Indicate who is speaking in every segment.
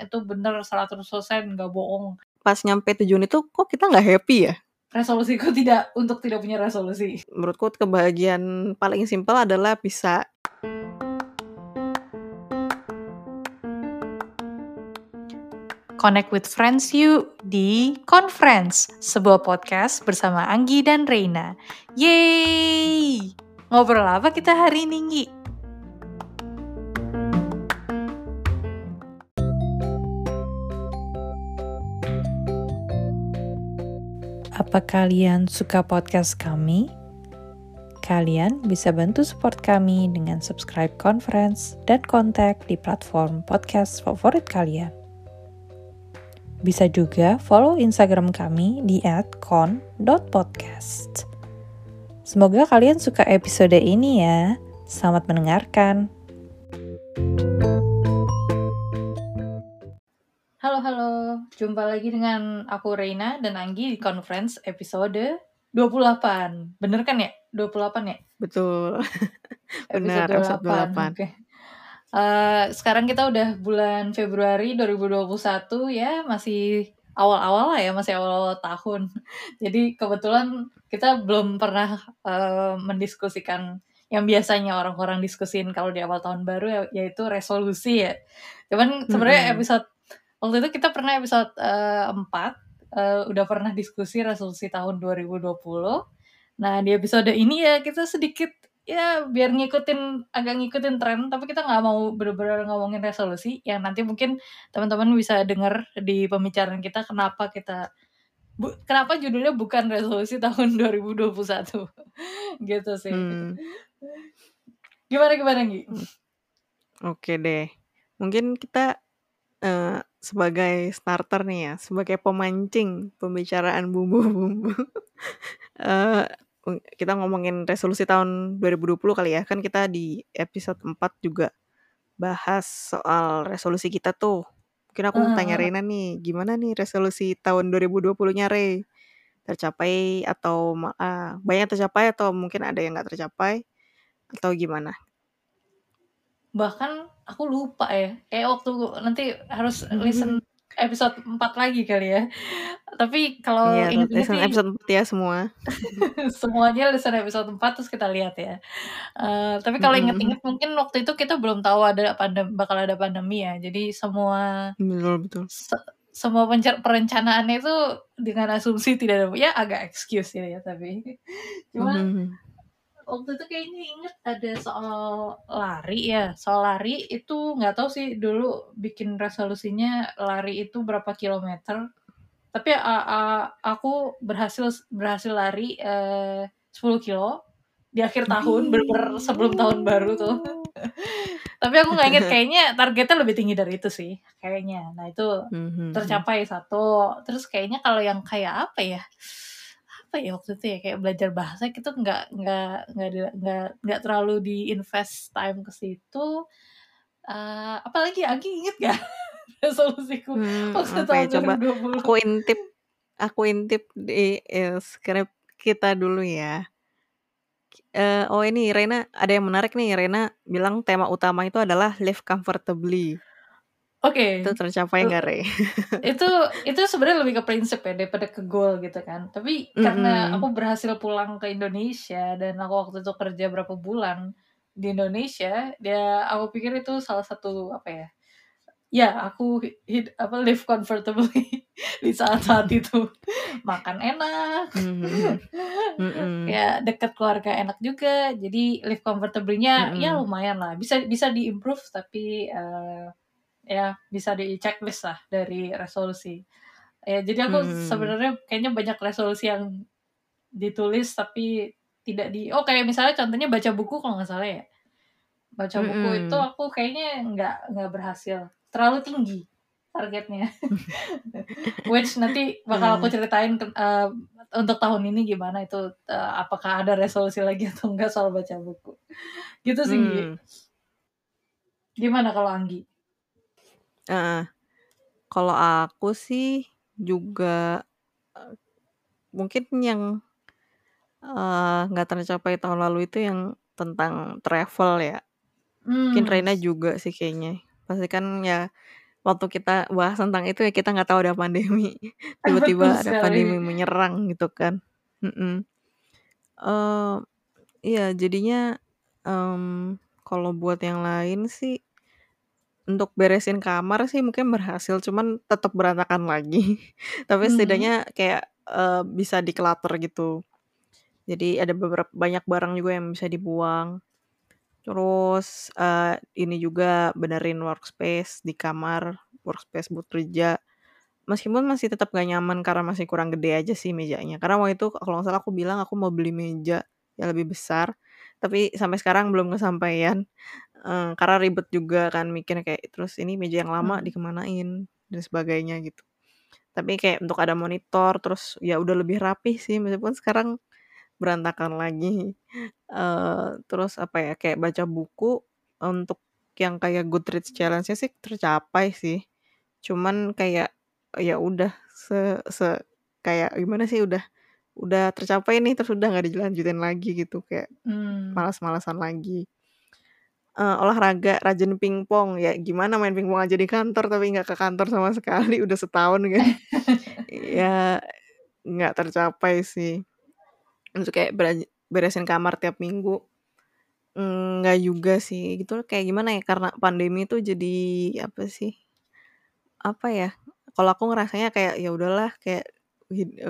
Speaker 1: itu bener 100% nggak bohong.
Speaker 2: Pas nyampe tujuan itu kok kita nggak happy ya?
Speaker 1: Resolusiku tidak untuk tidak punya resolusi.
Speaker 2: Menurutku kebahagiaan paling simpel adalah bisa
Speaker 1: Connect with friends you di Conference, sebuah podcast bersama Anggi dan Reina. Yeay! Ngobrol apa kita hari ini, Nggi? Apa kalian suka podcast kami? Kalian bisa bantu support kami dengan subscribe conference dan kontak di platform podcast favorit kalian. Bisa juga follow Instagram kami di @con.podcast. Semoga kalian suka episode ini ya. Selamat mendengarkan. Halo halo, jumpa lagi dengan aku Reina dan Anggi di conference episode 28. Bener kan ya? 28 ya?
Speaker 2: betul. Benar, episode 28.
Speaker 1: Oke. Eh, sekarang kita udah bulan Februari 2021 ya, masih awal-awal lah ya, masih awal-awal tahun. Jadi kebetulan kita belum pernah eh, mendiskusikan yang biasanya orang-orang diskusin kalau di awal tahun baru ya, yaitu resolusi ya. Cuman sebenarnya
Speaker 2: Mm-mm.
Speaker 1: episode waktu itu kita pernah episode eh, 4 eh, udah pernah diskusi resolusi tahun 2020. Nah, di episode ini ya kita sedikit ya biar ngikutin agak ngikutin tren tapi kita nggak mau bener-bener ngomongin resolusi yang nanti mungkin teman-teman bisa dengar di pembicaraan kita kenapa kita bu- kenapa judulnya bukan resolusi tahun 2021 gitu sih
Speaker 2: Hmm,
Speaker 1: gimana gimana Gi?
Speaker 2: oke deh. Mungkin kita eh, sebagai starter nih ya, sebagai pemancing pembicaraan bumbu-bumbu. eh kita ngomongin resolusi tahun 2020 kali ya. Kan kita di episode 4 juga bahas soal resolusi kita tuh. Mungkin aku mau tanya nih, gimana nih resolusi tahun 2020-nya Re? Tercapai atau ma- ah, banyak tercapai atau mungkin ada yang nggak tercapai atau gimana?
Speaker 1: Bahkan aku lupa ya kayak waktu nanti harus listen episode 4 lagi kali ya tapi kalau
Speaker 2: Iya, listen
Speaker 1: sih
Speaker 2: episode 4 ya semua.
Speaker 1: semuanya listen episode 4 terus kita lihat ya. Eh, tapi kalau
Speaker 2: Mm-mm.
Speaker 1: inget-inget mungkin waktu itu kita belum tahu ada pandem bakal ada pandemi ya. Jadi semua
Speaker 2: Betul betul.
Speaker 1: se- semua pencer- perencanaannya itu dengan asumsi tidak ada ya agak excuse ya, ya tapi cuma
Speaker 2: Mhm.
Speaker 1: Waktu itu kayaknya inget ada soal lari ya. Soal lari itu nggak tahu sih dulu bikin resolusinya lari itu berapa kilometer. Tapi a- a- aku berhasil berhasil lari eh, 10 kilo di akhir tahun bener sebelum tahun baru tuh. Tapi aku nggak inget kayaknya targetnya lebih tinggi dari itu sih kayaknya. Nah itu
Speaker 2: Mhm.
Speaker 1: tercapai satu. Terus kayaknya kalau yang kayak apa ya apa ya waktu itu ya kayak belajar bahasa gitu nggak nggak nggak nggak nggak terlalu di invest time ke situ Eh, apalagi Agi inget gak resolusiku
Speaker 2: Hmm,
Speaker 1: waktu
Speaker 2: apa ya
Speaker 1: tahun
Speaker 2: coba
Speaker 1: 2020
Speaker 2: aku intip aku intip di eh, skrip kita dulu ya. Eh, oh ini Rena ada yang menarik nih Rena bilang tema utama itu adalah live comfortably.
Speaker 1: Oke,
Speaker 2: Itu tercapai nggak Re?
Speaker 1: itu itu sebenarnya lebih ke prinsip ya daripada ke goal gitu kan. Tapi karena
Speaker 2: Mm-mm.
Speaker 1: aku berhasil pulang ke Indonesia dan aku waktu itu kerja berapa bulan di Indonesia, dia aku pikir itu salah satu apa ya? Ya, aku hid, apa live comfortably di saat-saat itu. Makan enak,
Speaker 2: Mhm. Mm-mm.
Speaker 1: ya deket keluarga enak juga. Jadi live comfortably-nya ya
Speaker 2: Mm-mm.
Speaker 1: lumayan lah. Bisa bisa di-improve tapi eh, ya bisa di checklist lah dari resolusi. Ya, jadi aku
Speaker 2: Hmm.
Speaker 1: sebenarnya kayaknya banyak resolusi yang ditulis tapi tidak di oh kayak misalnya contohnya baca buku kalau nggak salah ya. Baca buku
Speaker 2: Mm-mm.
Speaker 1: itu aku kayaknya nggak nggak berhasil. Terlalu tinggi targetnya. Which nanti bakal aku ceritain ke- eh, untuk tahun ini gimana itu eh, apakah ada resolusi lagi atau enggak soal baca buku. Gitu sih.
Speaker 2: Hmm.
Speaker 1: Gimana kalau Anggi?
Speaker 2: Eh, kalau aku sih juga eh, mungkin yang eh, nggak tercapai tahun lalu itu yang tentang travel ya. Mungkin
Speaker 1: Hmm.
Speaker 2: Reina juga sih kayaknya. Pasti kan ya waktu kita bahas tentang itu ya kita nggak tahu ada pandemi.
Speaker 1: Betul
Speaker 2: Tiba-tiba ada pandemi
Speaker 1: sekali.
Speaker 2: menyerang gitu kan. Mhm. Eee, iya jadinya, mmm, kalau buat yang lain sih untuk beresin kamar sih mungkin berhasil, cuman tetep berantakan lagi. Tapi
Speaker 1: Mhm.
Speaker 2: setidaknya kayak, eee, bisa di-clutter gitu. Jadi ada beberap banyak barang juga yang bisa dibuang. Terus, eee, ini juga benerin workspace di kamar, workspace buat kerja. Meskipun masih tetap nggak nyaman karena masih kurang gede aja sih mejanya. Karena waktu itu kalau nggak salah aku bilang aku mau beli meja yang lebih besar, tapi sampai sekarang belum kesampaian, eee, karena ribet juga kan mikirnya kayak, terus ini meja yang lama
Speaker 1: Mhm.
Speaker 2: dikemanain dan sebagainya gitu. Tapi kayak untuk ada monitor, terus ya udah lebih rapih sih meskipun sekarang berantakan lagi. Eee, terus apa ya, kayak baca buku untuk yang kayak Goodreads challenge-nya sih tercapai sih. Cuman kayak, ya udah se se kayak gimana sih, udah udah tercapai nih, terus udah nggak dilanjutin lagi gitu, kayak
Speaker 1: Mmm.
Speaker 2: malas-malasan lagi. Eee, olahraga, rajin pingpong, ya gimana main pingpong aja di kantor, tapi nggak ke kantor sama sekali udah setahun kan. Ya nggak tercapai sih. Untuk kayak beresin kamar tiap minggu, nggak juga sih, gitu kayak gimana ya, karena pandemi tuh jadi apa sih, apa ya, kalau aku ngerasanya kayak, ya udahlah kayak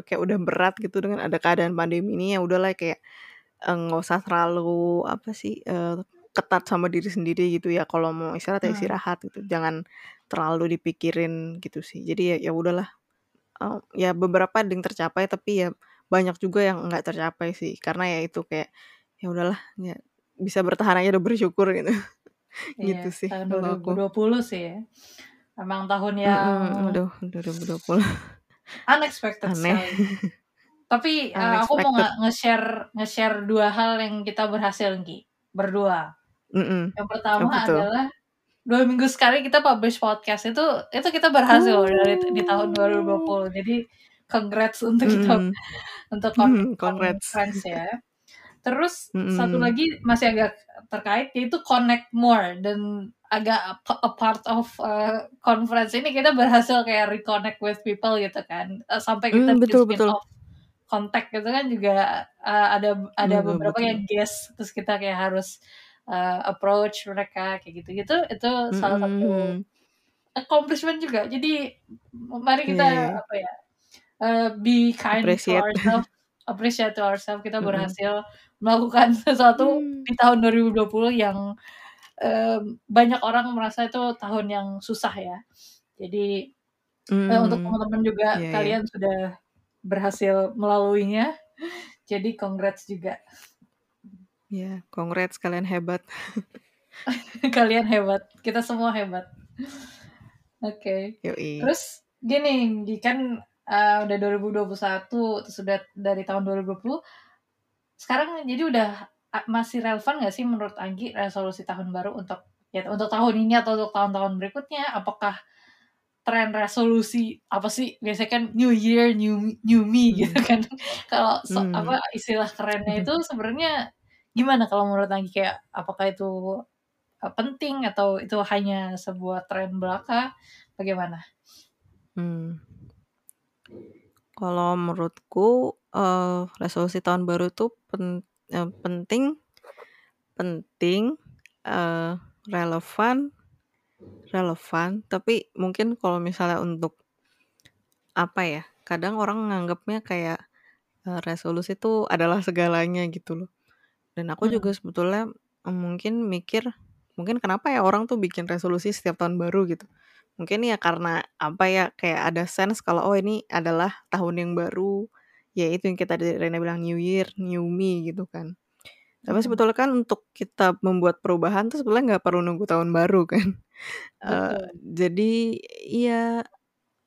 Speaker 2: kayak udah berat gitu dengan ada keadaan pandemi ini, ya udahlah kayak, nggak usah terlalu apa sih, ketat sama diri sendiri gitu ya, kalau mau istirahat ya istirahat gitu, jangan terlalu dipikirin gitu sih. Jadi ya ya udahlah, ya beberapa ada yang tercapai, tapi ya banyak juga yang nggak tercapai sih. Karena ya itu kayak, ya udahlah ya bisa bertahan aja udah bersyukur gitu. Gitu
Speaker 1: Iya,
Speaker 2: sih
Speaker 1: tahun dua
Speaker 2: kalau
Speaker 1: ribu
Speaker 2: aku.
Speaker 1: dua puluh sih ya. Emang tahun yang
Speaker 2: Mhm, aduh 2020.
Speaker 1: Unexpected
Speaker 2: Aneh.
Speaker 1: sekali. Tapi, eee, aku mau nge-share nge-share 2 hal yang kita berhasil Ki, berdua.
Speaker 2: Mhm,
Speaker 1: Yang
Speaker 2: apa
Speaker 1: pertama
Speaker 2: tuh?
Speaker 1: adalah 2 minggu sekali kita publish podcast itu itu kita berhasil loh dari di tahun dua ribu dua
Speaker 2: Oh.
Speaker 1: puluh. Jadi congrats untuk kita
Speaker 2: Mhm.
Speaker 1: untuk kon
Speaker 2: Congrats.
Speaker 1: conference ya. Terus satu
Speaker 2: Mhm.
Speaker 1: lagi masih agak terkait yaitu connect more dan agak a part of, eee, conference ini kita berhasil kayak reconnect with people gitu kan, eee, sampai kita bikin
Speaker 2: betul betul.
Speaker 1: off kontak gitu kan juga, eee, ada ada
Speaker 2: Betul
Speaker 1: beberapa
Speaker 2: betul.
Speaker 1: yang guest, terus kita kayak harus, eee, approach mereka kayak gitu-gitu, itu
Speaker 2: Mhm
Speaker 1: salah satu
Speaker 2: mhm.
Speaker 1: accomplishment juga. Jadi mari kita
Speaker 2: iya.
Speaker 1: apa ya, eee, be kind to
Speaker 2: Appreciate.
Speaker 1: ourselves, appreciate to ourselves, kita berhasil melakukan sesuatu
Speaker 2: Mmm.
Speaker 1: di tahun 2020 yang, banyak orang merasa itu tahun yang susah ya. Jadi, eee, untuk teman-teman juga
Speaker 2: iya iya.
Speaker 1: kalian sudah berhasil melaluinya, jadi congrats juga.
Speaker 2: Iya, congrats kalian hebat.
Speaker 1: Kalian hebat, kita semua hebat. Oke,
Speaker 2: Yoi.
Speaker 1: terus gini, di kan, eee, udah 2021, terus udah dari tahun 2020, sekarang jadi udah masih relevan nggak sih menurut Anggi resolusi tahun baru untuk ya untuk tahun ini atau untuk tahun-tahun berikutnya? Apakah tren resolusi apa sih, biasanya kan new year, new new me gitu
Speaker 2: Mmm.
Speaker 1: kan. Kalau so
Speaker 2: Mmm.
Speaker 1: apa, istilah kerennya itu sebenarnya gimana kalau menurut Anggi? Kayak apakah itu, eee, penting atau itu hanya sebuah tren belaka, bagaimana?
Speaker 2: Mmm. Kalau menurutku, eee, resolusi tahun baru tuh pen eee, penting penting, eee, relevan relevan, tapi mungkin kalau misalnya untuk apa ya, kadang orang nganggepnya kayak, eee, resolusi itu adalah segalanya gitu loh. Dan aku juga
Speaker 1: Mhm.
Speaker 2: sebetulnya, mmm, mungkin mikir, mungkin kenapa ya orang tuh bikin resolusi setiap tahun baru gitu. Mungkin ya karena apa ya, kayak ada sense kalau, oh ini adalah tahun yang baru, ya itu yang kita tadi Rena bilang new year, new me gitu kan. Tapi
Speaker 1: Mhm.
Speaker 2: sebetulnya kan untuk kita membuat perubahan tuh sebenarnya nggak perlu nunggu tahun baru kan.
Speaker 1: Betul.
Speaker 2: jadi iya,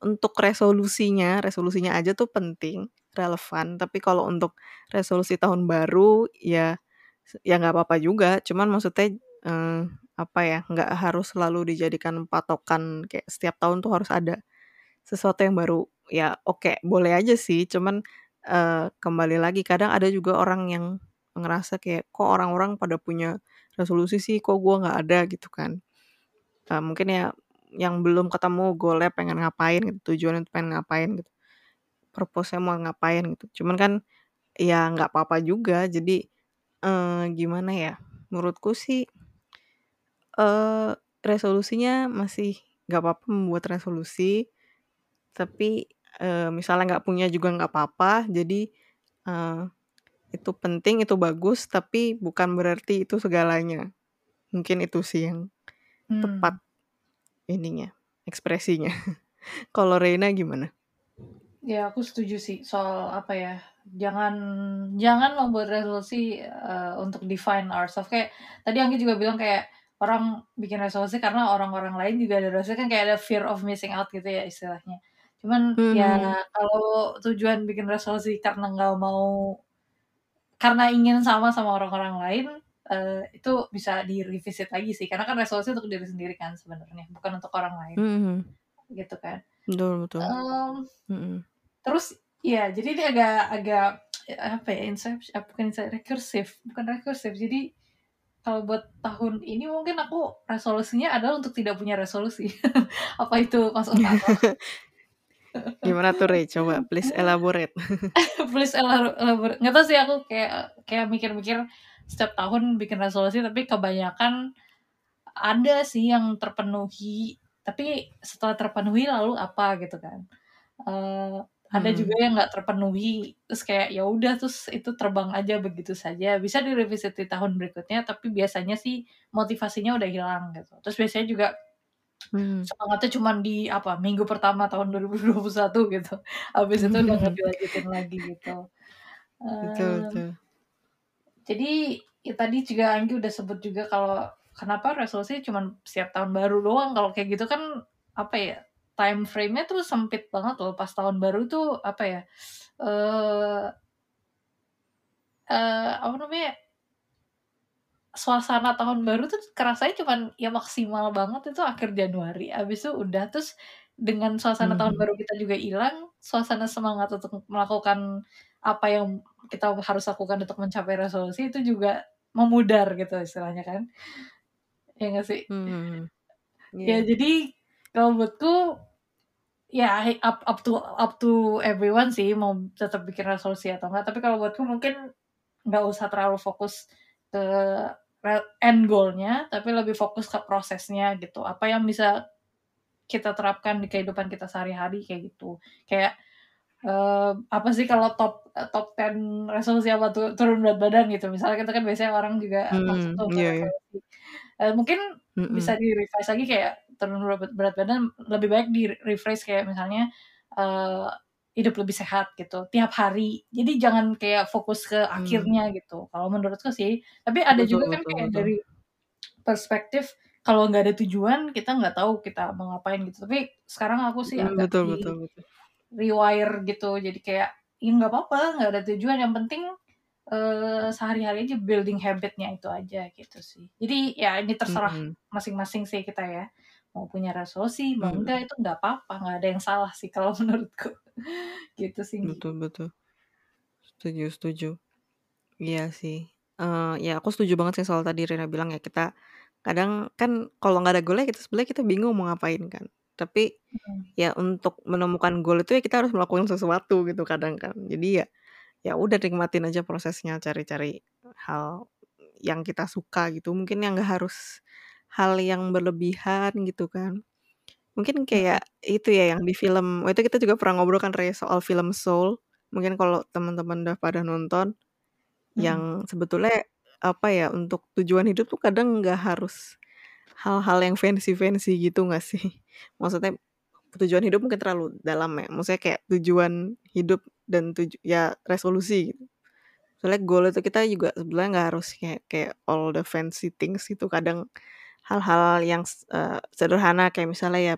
Speaker 2: untuk resolusinya resolusinya aja tuh penting, relevan, tapi kalau untuk resolusi tahun baru ya ya nggak apa-apa juga, cuman maksudnya, eee, apa ya, nggak harus selalu dijadikan patokan kayak setiap tahun tuh harus ada sesuatu yang baru. Ya oke, boleh aja sih, cuman, eee, kembali lagi kadang ada juga orang yang ngerasa kayak, "Kok orang-orang pada punya resolusi sih, kok gua nggak ada?" Gitu kan. Eee, mungkin ya yang belum ketemu goal-nya pengen ngapain gitu, tujuannya pengen ngapain gitu, purpose-nya mau ngapain gitu. Cuman kan ya nggak apa-apa juga. Jadi, eee, gimana ya, menurutku sih eee, resolusinya masih nggak apa-apa membuat resolusi, tapi, eee, misalnya nggak punya juga nggak apa-apa. Jadi, eee, itu penting, itu bagus, tapi bukan berarti itu segalanya. Mungkin itu sih yang
Speaker 1: Mmm.
Speaker 2: tepat ininya, ekspresinya. Kalau Reina gimana?
Speaker 1: Ya, aku setuju sih soal apa ya, jangan jangan membuat resolusi, eee, untuk define ourselves. Kayak tadi Anggi juga bilang kayak orang bikin resolusi karena orang-orang lain juga ada resolusi kan kayak ada fear of missing out gitu ya istilahnya. Cuman ya
Speaker 2: Mhm.
Speaker 1: kalau tujuan bikin resolusi karena nggak mau karena ingin sama sama orang-orang lain, eee, itu bisa di-revisit lagi sih. Karena kan resolusi untuk diri sendiri kan sebenarnya, bukan untuk orang lain,
Speaker 2: Mhm.
Speaker 1: gitu kan.
Speaker 2: Betul betul.
Speaker 1: Mmm,
Speaker 2: Mhm.
Speaker 1: terus ya jadi ini agak agak apa ya, inseps eh, bukan inse rekursif, bukan rekursif. Jadi kalau buat tahun ini mungkin aku resolusinya adalah untuk tidak punya resolusi. Apa itu masuk akal?
Speaker 2: Gimana tuh, Re? Coba please elaborate.
Speaker 1: Please elaru elabora nggak tahu sih aku kayak kayak mikir-mikir setiap tahun bikin resolusi, tapi kebanyakan ada sih yang terpenuhi, tapi setelah terpenuhi lalu apa gitu kan. Eee, ada juga
Speaker 2: Mhm.
Speaker 1: yang nggak terpenuhi, terus kayak ya udah terus itu terbang aja begitu saja. Bisa di-revisit di tahun berikutnya, tapi biasanya sih motivasinya udah hilang gitu. Terus biasanya juga
Speaker 2: Mmm.
Speaker 1: semangatnya cuman di apa, minggu pertama tahun 2021 gitu. Habis itu udah nggak dilanjutin lagi gitu.
Speaker 2: Betul
Speaker 1: Mmm,
Speaker 2: betul.
Speaker 1: jadi ya tadi juga Anggi udah sebut juga kalau kenapa resolusi cuman setiap tahun baru doang, kalau kayak gitu kan apa ya, time frame-nya tuh sempit banget loh pas tahun baru tuh apa ya, eee eee, apa namanya suasana tahun baru tuh kerasanya cuman ya maksimal banget itu akhir Januari, habis itu udah. Terus dengan suasana tahun
Speaker 2: Mhm.
Speaker 1: baru kita juga hilang, suasana semangat untuk melakukan apa yang kita harus lakukan untuk mencapai resolusi itu juga memudar gitu istilahnya kan. Ya nggak sih?
Speaker 2: Mhm.
Speaker 1: Ya
Speaker 2: Iya.
Speaker 1: jadi kalau menurutku ya up up to up to everyone sih mau tetap bikin resolusi atau enggak, tapi kalau buatku mungkin nggak usah terlalu fokus ke end goal-nya, tapi lebih fokus ke prosesnya gitu. Apa yang bisa kita terapkan di kehidupan kita sehari-hari kayak gitu. Kayak, eee, apa sih kalau top eee, top 10 resolusi apa tuh, turun berat badan gitu. Misalnya kita kan biasanya orang juga
Speaker 2: Mhm,
Speaker 1: tuh buat
Speaker 2: iya iya.
Speaker 1: resolusi. Eee, mungkin bisa
Speaker 2: Mhm.
Speaker 1: di-revise lagi kayak turun berat badan lebih baik di-rephrase kayak misalnya, eee, hidup lebih sehat gitu tiap hari. Jadi jangan kayak fokus ke
Speaker 2: Mmm.
Speaker 1: akhirnya gitu, kalau menurutku sih. Tapi ada
Speaker 2: Betul
Speaker 1: juga kan
Speaker 2: betul
Speaker 1: kayak
Speaker 2: betul.
Speaker 1: dari perspektif kalau nggak ada tujuan, kita nggak tahu kita mau ngapain gitu. Tapi sekarang aku sih
Speaker 2: Mhm,
Speaker 1: agak
Speaker 2: betul betul betul.
Speaker 1: di-rewire gitu. Jadi kayak, ya nggak apa-apa, nggak ada tujuan, yang penting, eee, sehari-hari aja building habit-nya itu aja gitu sih. Jadi ya ini terserah
Speaker 2: Mhm.
Speaker 1: masing-masing sih kita ya, mau punya resolusi, mau
Speaker 2: Mhm.
Speaker 1: enggak, itu nggak apa-apa, nggak ada yang salah sih kalau menurutku. Gitu sih.
Speaker 2: Betul betul. Setuju setuju. Iya sih, eee, ya aku setuju banget sih soal tadi Reina bilang ya, kita kadang kan kalau nggak ada goal-nya kita sebenarnya kita bingung mau ngapain kan. Tapi
Speaker 1: Mhm.
Speaker 2: ya untuk menemukan goal itu ya kita harus melakukan sesuatu gitu kadang kan. Jadi ya, ya udah nikmatin aja prosesnya, cari-cari hal yang kita suka gitu. Mungkin yang nggak harus hal yang berlebihan gitu kan. Mungkin
Speaker 1: Mhm.
Speaker 2: kayak itu ya yang di film waktu itu kita juga pernah ngobrol kan Re, soal film Soul. Mungkin kalau teman-teman udah pada nonton,
Speaker 1: Mhm.
Speaker 2: yang sebetulnya apa ya, untuk tujuan hidup tuh kadang nggak harus hal-hal yang fancy-fancy gitu nggak sih? Maksudnya tujuan hidup mungkin terlalu dalam ya, maksudnya kayak tujuan hidup dan tuju ya resolusi gitu. Soalnya goal itu kita juga sebenarnya nggak harus kayak kayak all the fancy things gitu, kadang hal-hal yang eee, sederhana kayak misalnya ya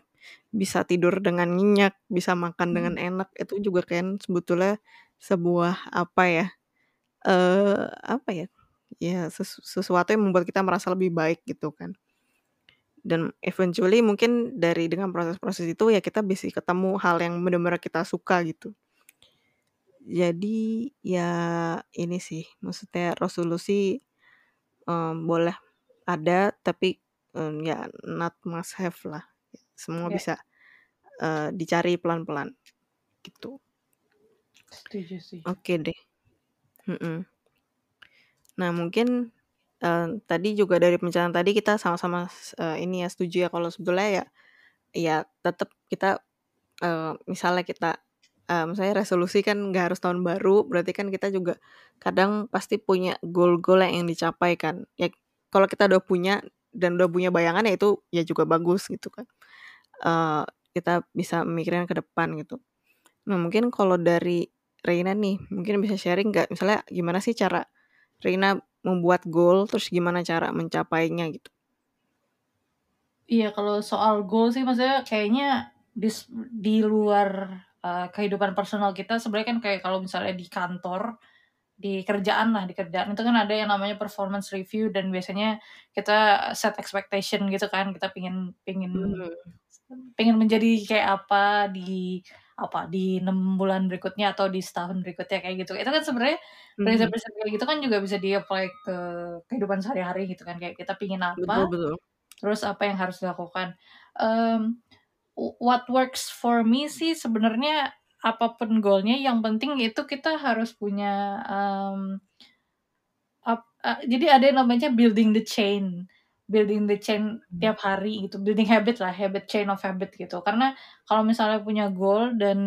Speaker 2: bisa tidur dengan nyenyak, bisa makan dengan
Speaker 1: Mhm.
Speaker 2: enak, itu juga kan sebetulnya sebuah apa ya, eee, apa ya, ya sesu sesuatu yang membuat kita merasa lebih baik gitu kan. Dan eventually mungkin dari dengan proses-proses itu ya kita bisa ketemu hal yang bener-bener kita suka gitu. Jadi ya ini sih, maksudnya resolusi, mmm, boleh ada tapi, mmm, ya not must have lah. semua
Speaker 1: Iya.
Speaker 2: bisa, eee, dicari pelan-pelan, gitu.
Speaker 1: Setuju setuju.
Speaker 2: Oke deh. Mhm. Nah mungkin, eee, tadi juga dari pembicaraan tadi kita sama-sama s eee, ini ya setuju ya kalau sebetulnya ya ya tetep kita, eee, misalnya kita, eee, misalnya resolusi kan nggak harus tahun baru, berarti kan kita juga kadang pasti punya goal-goal yang ingin dicapai kan. Ya kalau kita udah punya dan udah punya bayangan ya itu ya juga bagus gitu kan. Eee, kita bisa mikirin ke depan gitu. Nah mungkin kalau dari Reina nih, mungkin bisa sharing nggak misalnya gimana sih cara Reina membuat goal, terus gimana cara mencapainya gitu?
Speaker 1: Iya, kalau soal goal sih maksudnya kayaknya dis di luar, eee, kehidupan personal kita sebenarnya kan kayak kalau misalnya di kantor, di kerjaan lah, di kerjaan itu kan ada yang namanya performance review dan biasanya kita set expectation gitu kan, kita pengen pengen
Speaker 2: Mmm.
Speaker 1: pengen menjadi kayak apa di apa, di 6 bulan berikutnya atau di setahun berikutnya kayak gitu. Itu kan sebenarnya
Speaker 2: Mhm.
Speaker 1: prinsip-prinsip kayak gitu kan juga bisa di-apply ke kehidupan sehari-hari gitu kan, kayak kita
Speaker 2: Betul
Speaker 1: apa,
Speaker 2: betul.
Speaker 1: terus apa yang harus dilakukan. W what works for me sih sebenarnya apa pun goal-nya yang penting itu kita harus punya, mmm ap a jadi ada yang namanya building the chain. Building the chain
Speaker 2: Mmm.
Speaker 1: tiap hari gitu, building habit lah, habit chain of habit gitu. Karena kalau misalnya punya goal dan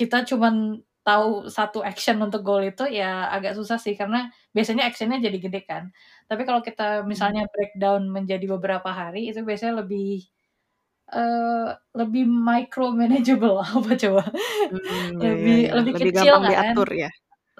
Speaker 1: kita cuman tahu 1 action untuk goal itu ya agak susah sih, karena biasanya action-nya jadi gede kan. Tapi kalau kita misalnya breakdown menjadi beberapa hari, itu biasanya lebih, lebih micro manageable apa coba,
Speaker 2: Mmm, ya ya
Speaker 1: lebih
Speaker 2: ya,
Speaker 1: lebih
Speaker 2: lebih
Speaker 1: kecil
Speaker 2: gampang
Speaker 1: kan,
Speaker 2: diatur ya?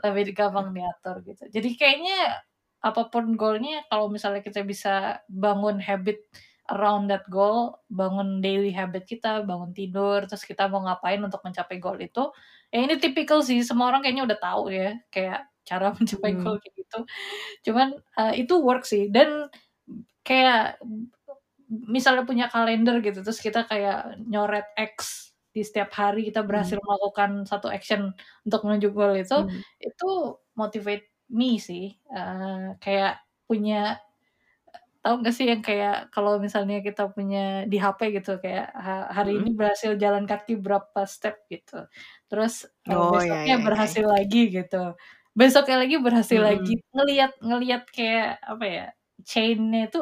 Speaker 1: lebih gampang diatur gitu. Jadi kayaknya apa pun goal-nya kalau misalnya kita bisa bangun habit around that goal, bangun daily habit kita, bangun tidur, terus kita mau ngapain untuk mencapai goal itu, ya ini tipikal sih, semua orang kayaknya udah tahu ya, kayak cara mencapai goal
Speaker 2: Mhm.
Speaker 1: kayak gitu. Cuman, eee, itu work sih dan kayak misalnya punya kalender gitu, terus kita kayak nyoret X di setiap hari kita berhasil melakukan 1 action untuk menuju goal itu,
Speaker 2: Mmm.
Speaker 1: itu motivate me sih. Eee, kayak punya tahu nggak sih yang kayak kalau misalnya kita punya di HP gitu kayak ha hari
Speaker 2: Mhm.
Speaker 1: ini berhasil jalan kaki berapa step gitu, terus, eee,
Speaker 2: Oh, ya
Speaker 1: besoknya
Speaker 2: ya ya ya.
Speaker 1: berhasil lagi gitu, besoknya lagi berhasil lagi,
Speaker 2: Mhm.
Speaker 1: ngelihat ngelihat kayak apa ya, chain-nya itu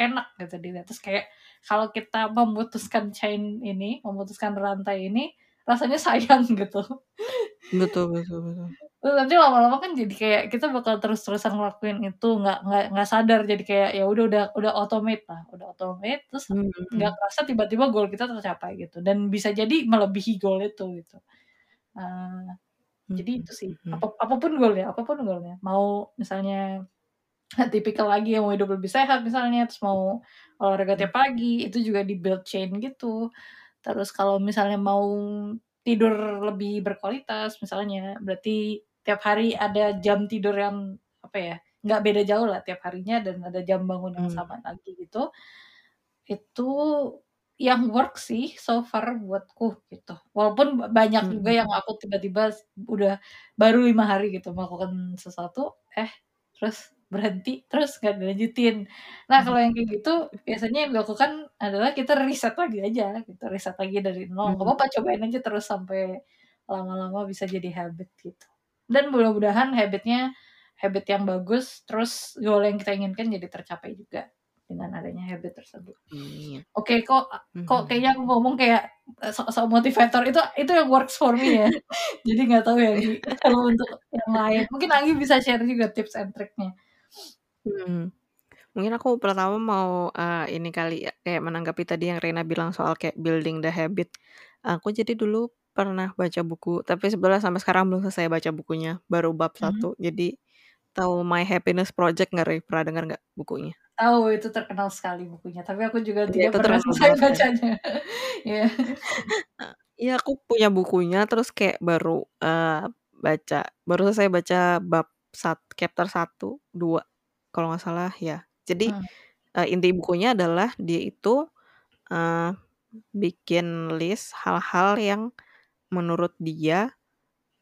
Speaker 1: enak gitu dilihat. Terus kayak kalau kita memutuskan chain ini, memutuskan rantai ini, rasanya sayang gitu.
Speaker 2: Betul betul betul.
Speaker 1: Terus nanti lama-lama kan jadi kayak kita bakal terus-terusan ngelakuin itu, nggak nggak nggak sadar jadi kayak ya udah udah udah automate lah, udah automate terus
Speaker 2: Mmm,
Speaker 1: nggak
Speaker 2: mhm.
Speaker 1: kerasa tiba-tiba goal kita tercapai gitu dan bisa jadi melebihi goal itu gitu. Eee, jadi itu sih,
Speaker 2: apa
Speaker 1: apa pun goal-nya apa pun goal-nya, mau misalnya tipikal lagi yang mau hidup lebih sehat misalnya, terus mau olahraga tiap pagi, itu juga di-build chain gitu. Terus kalau misalnya mau tidur lebih berkualitas misalnya, berarti tiap hari ada jam tidur yang apa ya, nggak beda jauh lah tiap harinya dan ada jam bangun yang
Speaker 2: Mmm.
Speaker 1: sama lagi gitu. Itu yang work sih so far buatku gitu. Walaupun ba banyak juga
Speaker 2: Mhm.
Speaker 1: yang aku tiba-tiba udah baru 5 hari gitu melakukan sesuatu, eh terus berhenti, terus nggak dilanjutin. Nah kalau yang kayak gitu biasanya yang dilakukan adalah kita reset lagi aja gitu, reset lagi dari nol, nggak
Speaker 2: Mmm.
Speaker 1: papa cobain aja terus sampai lama-lama bisa jadi habit gitu. Dan mudah-mudahan habit-nya, habit yang bagus, terus goal yang kita inginkan jadi tercapai juga dengan adanya habit tersebut.
Speaker 2: Amin.
Speaker 1: Oke, kok kok
Speaker 2: Mhm.
Speaker 1: kayaknya aku ngomong kayak, eee, sok-sok motivator, itu itu yang works for me ya. Jadi nggak tahu ya kalau untuk yang lain, mungkin Anggi bisa share juga tips and triknya.
Speaker 2: Mhm. Mungkin aku pertama mau, eee, ini kali ya, kayak menanggapi tadi yang Reina bilang soal kayak building the habit. Aku jadi dulu pernah baca buku, tapi sebenarnya sampai sekarang belum selesai baca bukunya, baru bab
Speaker 1: Mhm.
Speaker 2: 1. Jadi tahu My Happiness Project nggak? Pernah denger nggak bukunya?
Speaker 1: Tahu, itu terkenal sekali bukunya, tapi aku juga
Speaker 2: Iya,
Speaker 1: tidak
Speaker 2: itu
Speaker 1: pernah
Speaker 2: terkenal
Speaker 1: selesai
Speaker 2: banget kan?
Speaker 1: bacanya. Iya.
Speaker 2: Eee, iya aku punya bukunya, terus kayak baru, eee, baca baru selesai baca bab sat chapter 1, 2 kalau nggak salah ya. Jadi,
Speaker 1: Mmm.
Speaker 2: eee, inti bukunya adalah dia itu, eee, bikin list hal-hal yang menurut dia,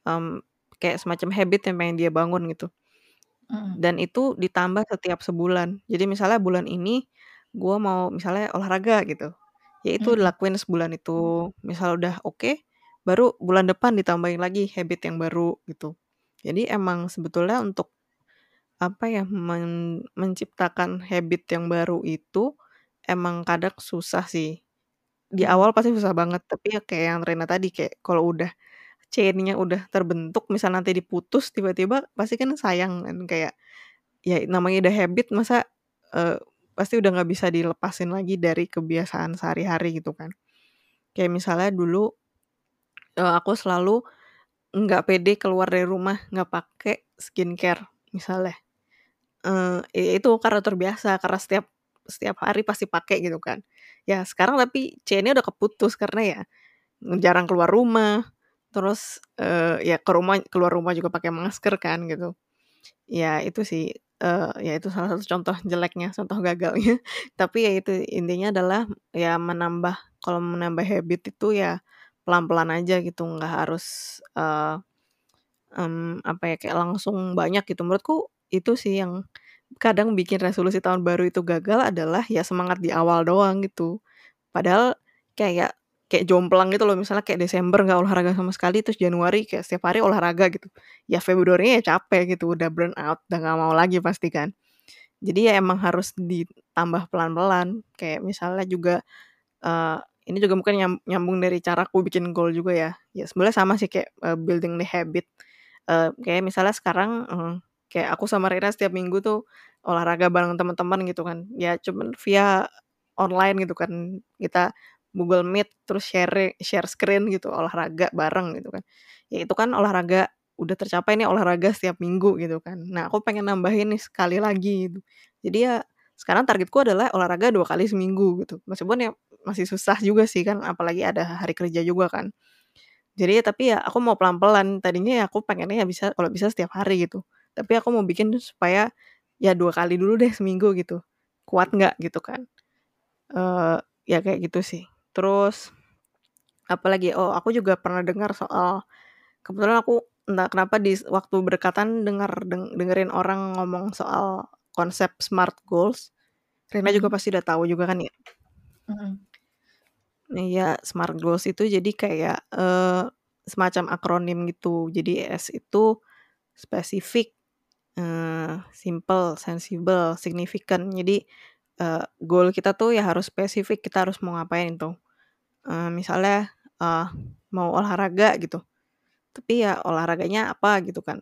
Speaker 2: mmm, kayak semacam habit yang pengen dia bangun gitu.
Speaker 1: Mhm.
Speaker 2: Dan itu ditambah setiap sebulan. Jadi misalnya bulan ini gua mau misalnya olahraga gitu. Ya itu
Speaker 1: Mhm.
Speaker 2: dilakuin sebulan itu. Misal udah oke, baru bulan depan ditambahin lagi habit yang baru gitu. Jadi emang sebetulnya untuk, apa ya, men menciptakan habit yang baru itu emang kadang susah sih. Di
Speaker 1: Mhm.
Speaker 2: awal pasti susah banget, tapi ya kayak yang Rena tadi, kayak kalau udah chain-nya udah terbentuk, misal nanti diputus tiba-tiba pasti kan sayang kan, kayak ya namanya udah habit masa, eee, pasti udah nggak bisa dilepasin lagi dari kebiasaan sehari-hari gitu kan. Kayak misalnya dulu, eee, aku selalu nggak pede keluar dari rumah nggak pakai skincare misalnya. Ya itu karena terbiasa, karena setiap setiap hari pasti pakai gitu kan. Ya sekarang tapi chain-nya udah keputus karena ya jarang keluar rumah, terus, eee, ya ke rumah keluar rumah juga pakai masker kan gitu. Ya itu sih, eee, ya itu salah satu contoh jeleknya, contoh gagalnya. Tapi ya itu, intinya adalah ya menambah kalau menambah habit itu ya pelan-pelan aja gitu, nggak harus, eee, mmm, apa ya, kayak langsung banyak gitu. Menurutku itu sih yang kadang bikin resolusi tahun baru itu gagal adalah ya semangat di awal doang gitu. Padahal kayak kayak jomplang gitu loh, misalnya kayak Desember nggak olahraga sama sekali, terus Januari kayak setiap hari olahraga gitu. Ya Februarinya ya capek gitu, udah burn out, udah nggak mau lagi pasti kan. Jadi ya emang harus ditambah pelan-pelan, kayak misalnya juga, eee, ini juga mungkin nyam nyambung dari caraku bikin goal juga ya. Ya sebenarnya sama sih kayak, eee, building the habit. Eee, kayak misalnya sekarang, eee, kayak aku sama Rena setiap minggu tuh olahraga bareng teman-teman gitu kan. Ya cuman via online gitu kan. Kita Google Meet terus share share screen gitu, olahraga bareng gitu kan. Ya itu kan olahraga udah tercapai nih olahraga setiap minggu gitu kan. Nah aku pengen nambahin nih sekali lagi gitu. Jadi ya sekarang targetku adalah olahraga 2 kali seminggu gitu. Meskipun ya masih susah juga sih kan, apalagi ada hari kerja juga kan. Jadi ya tapi ya aku mau pelan-pelan, tadinya ya aku pengennya ya bisa kalau bisa setiap hari gitu. Tapi aku mau bikin supaya ya 2 kali dulu deh seminggu gitu. Kuat nggak gitu kan. Eee, ya kayak gitu sih. Terus apalagi, oh aku juga pernah dengar soal kebetulan aku entah kenapa di waktu berdekatan dengar deng dengerin orang ngomong soal konsep SMART goals. Rena juga pasti udah tahu juga kan ya?
Speaker 1: Mhm.
Speaker 2: Iya, SMART goals itu jadi kayak, eee, semacam akronim gitu. Jadi S itu spesifik, eee, simple, sensible, significant. Jadi, eee, goal kita tuh ya harus spesifik, kita harus mau ngapain tuh. Eee, misalnya, eee, mau olahraga gitu, tapi ya olahraganya apa gitu kan.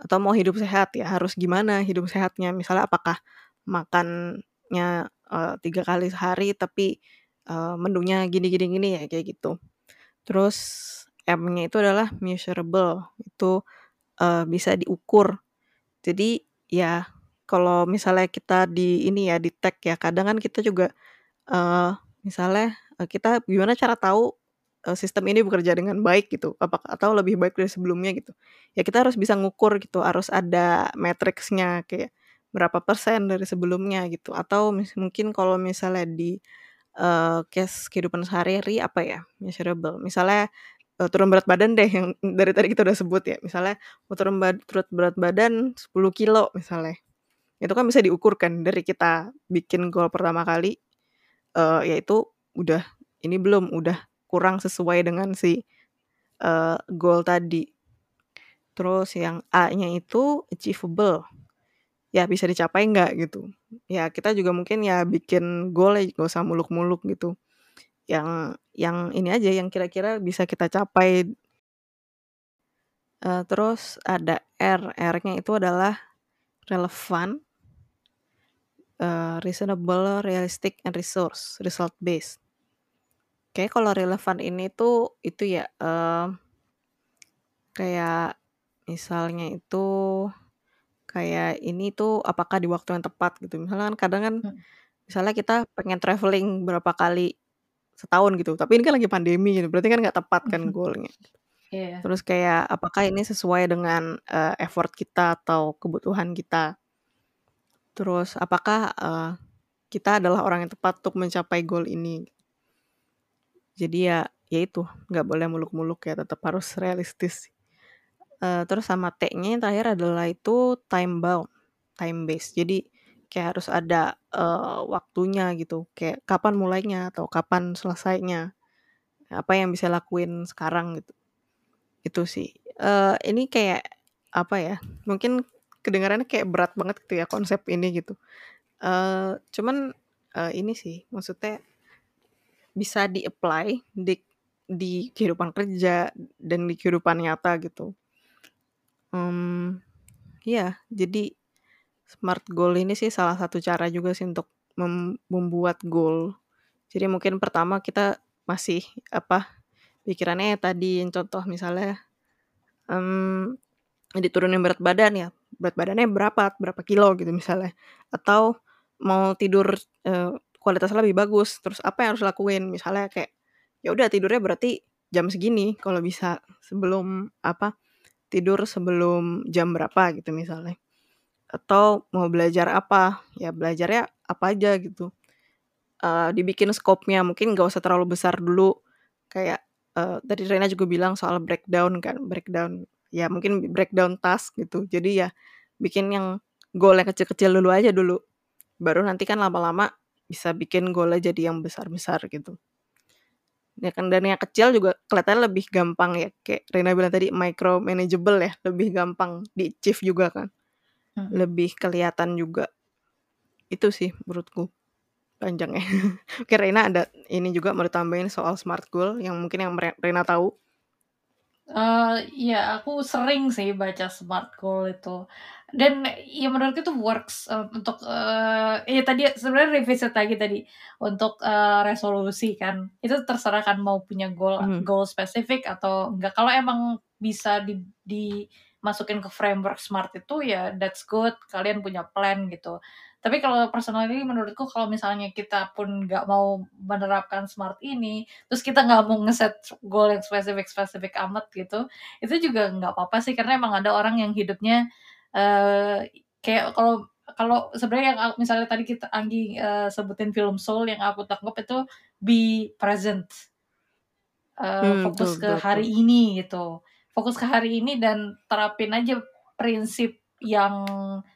Speaker 2: Atau mau hidup sehat, ya harus gimana hidup sehatnya. Misalnya apakah makannya, eee, 3 kali sehari tapi, eee, menunya gini gini ya kayak gitu. Terus M-nya itu adalah measurable, itu, eee, bisa diukur. Jadi ya kalau misalnya kita di ini ya, di-tag ya, kadang kan kita juga, eee, misalnya, eee, kita gimana cara tahu, eee, sistem ini bekerja dengan baik gitu, apakah atau lebih baik dari sebelumnya gitu. Ya kita harus bisa ngukur gitu, harus ada matriksnya, kayak berapa persen dari sebelumnya gitu. Atau mis mungkin kalau misalnya di, eee, case kehidupan sehari-hari apa ya, measurable, misalnya, eee, turun berat badan deh yang dari tadi kita udah sebut ya, misalnya mau turun turun berat badan 10 kilogram misalnya. Itu kan bisa diukur kan dari kita bikin goal pertama kali, eee, ya itu udah ini belum, udah kurang sesuai dengan si, eee, goal tadi. Terus yang A-nya itu achievable, ya bisa dicapai nggak gitu. Ya kita juga mungkin ya bikin goal ya nggak usah muluk-muluk gitu. Yang yang ini aja, yang kira-kira bisa kita capai. Eee, terus ada R, R-nya itu adalah relevan eee, reasonable, realistic, and resource result based. Kayaknya kalau relevan ini tuh, itu ya, eee, kayak misalnya itu, kayak ini tuh apakah di waktu yang tepat gitu. Misalnya kan kadang kan,
Speaker 1: Mhm.
Speaker 2: misalnya kita pengen travelling berapa kali setahun gitu, tapi ini kan lagi pandemi gitu, berarti kan nggak tepat kan goal-nya.
Speaker 1: Iya.
Speaker 2: Terus kayak apakah ini sesuai dengan, eee, effort kita atau kebutuhan kita. Terus apakah, eee, kita adalah orang yang tepat untuk mencapai goal ini. Jadi ya, ya itu, nggak boleh muluk-muluk ya, tetap harus realistis. Eee, terus sama T-nya yang terakhir adalah itu time bound, time based. Jadi kayak harus ada, eee, waktunya gitu, kayak kapan mulainya atau kapan selesainya, apa yang bisa lakuin sekarang gitu. Itu sih, eee, ini kayak, apa ya, mungkin kedengarannya kayak berat banget gitu ya konsep ini gitu, eee, cuman, eee, ini sih maksudnya bisa di-apply di di kehidupan kerja dan di kehidupan nyata gitu. Mmm, iya, jadi SMART goal ini sih salah satu cara juga sih untuk mem membuat goal. Jadi mungkin pertama kita masih, apa, pikirannya tadi yang contoh misalnya, mmm, diturunin berat badan ya, berat badannya berapa, berapa kilo gitu misalnya, atau mau tidur, eee, kualitasnya lebih bagus, terus apa yang harus lakuin, misalnya kayak, ya udah tidurnya berarti jam segini kalau bisa, sebelum, apa, tidur sebelum jam berapa gitu misalnya. Atau mau belajar apa, ya belajarnya apa aja gitu, eee, dibikin skopnya, mungkin nggak usah terlalu besar dulu, kayak, eee, tadi Reina juga bilang soal breakdown kan, breakdown, ya mungkin breakdown task gitu. Jadi ya bikin yang goal yang kecil-kecil dulu aja dulu, baru nanti kan lama-lama bisa bikin goal-nya jadi yang besar-besar gitu. Ya kan dan yang kecil juga kelihatannya lebih gampang ya, kayak Reina bilang tadi micro manageable ya, lebih gampang di-achieve juga kan,
Speaker 1: Mhm.
Speaker 2: lebih kelihatan juga. Itu sih menurutku, panjangnya. Oke Reina ada ini juga mau ditambahin soal SMART goal yang mungkin yang Re Reina tahu?
Speaker 1: Eee, iya aku sering sih baca SMART goal itu, dan ya menurutku itu works, eee, untuk, eee, iya tadi sebenarnya revisit lagi tadi, untuk, eee, resolusi kan, itu terserah kan mau punya goal
Speaker 2: Mhm.
Speaker 1: goal spesifik atau enggak, kalau emang bisa di dimasukin ke framework SMART itu ya that's good, kalian punya plan gitu. Tapi kalau personally menurutku kalau misalnya kita pun nggak mau menerapkan SMART ini, terus kita nggak mau nge-set goal yang spesifik-spesifik amat gitu, itu juga nggak apa-apa sih, karena emang ada orang yang hidupnya, eee, kayak kalau kalau sebenarnya yang misalnya tadi kita Anggi, eee, sebutin film Soul yang aku tangkep itu be present.
Speaker 2: Mmm, betul
Speaker 1: fokus ke
Speaker 2: betul betul.
Speaker 1: hari ini gitu, fokus ke hari ini dan terapin aja prinsip yang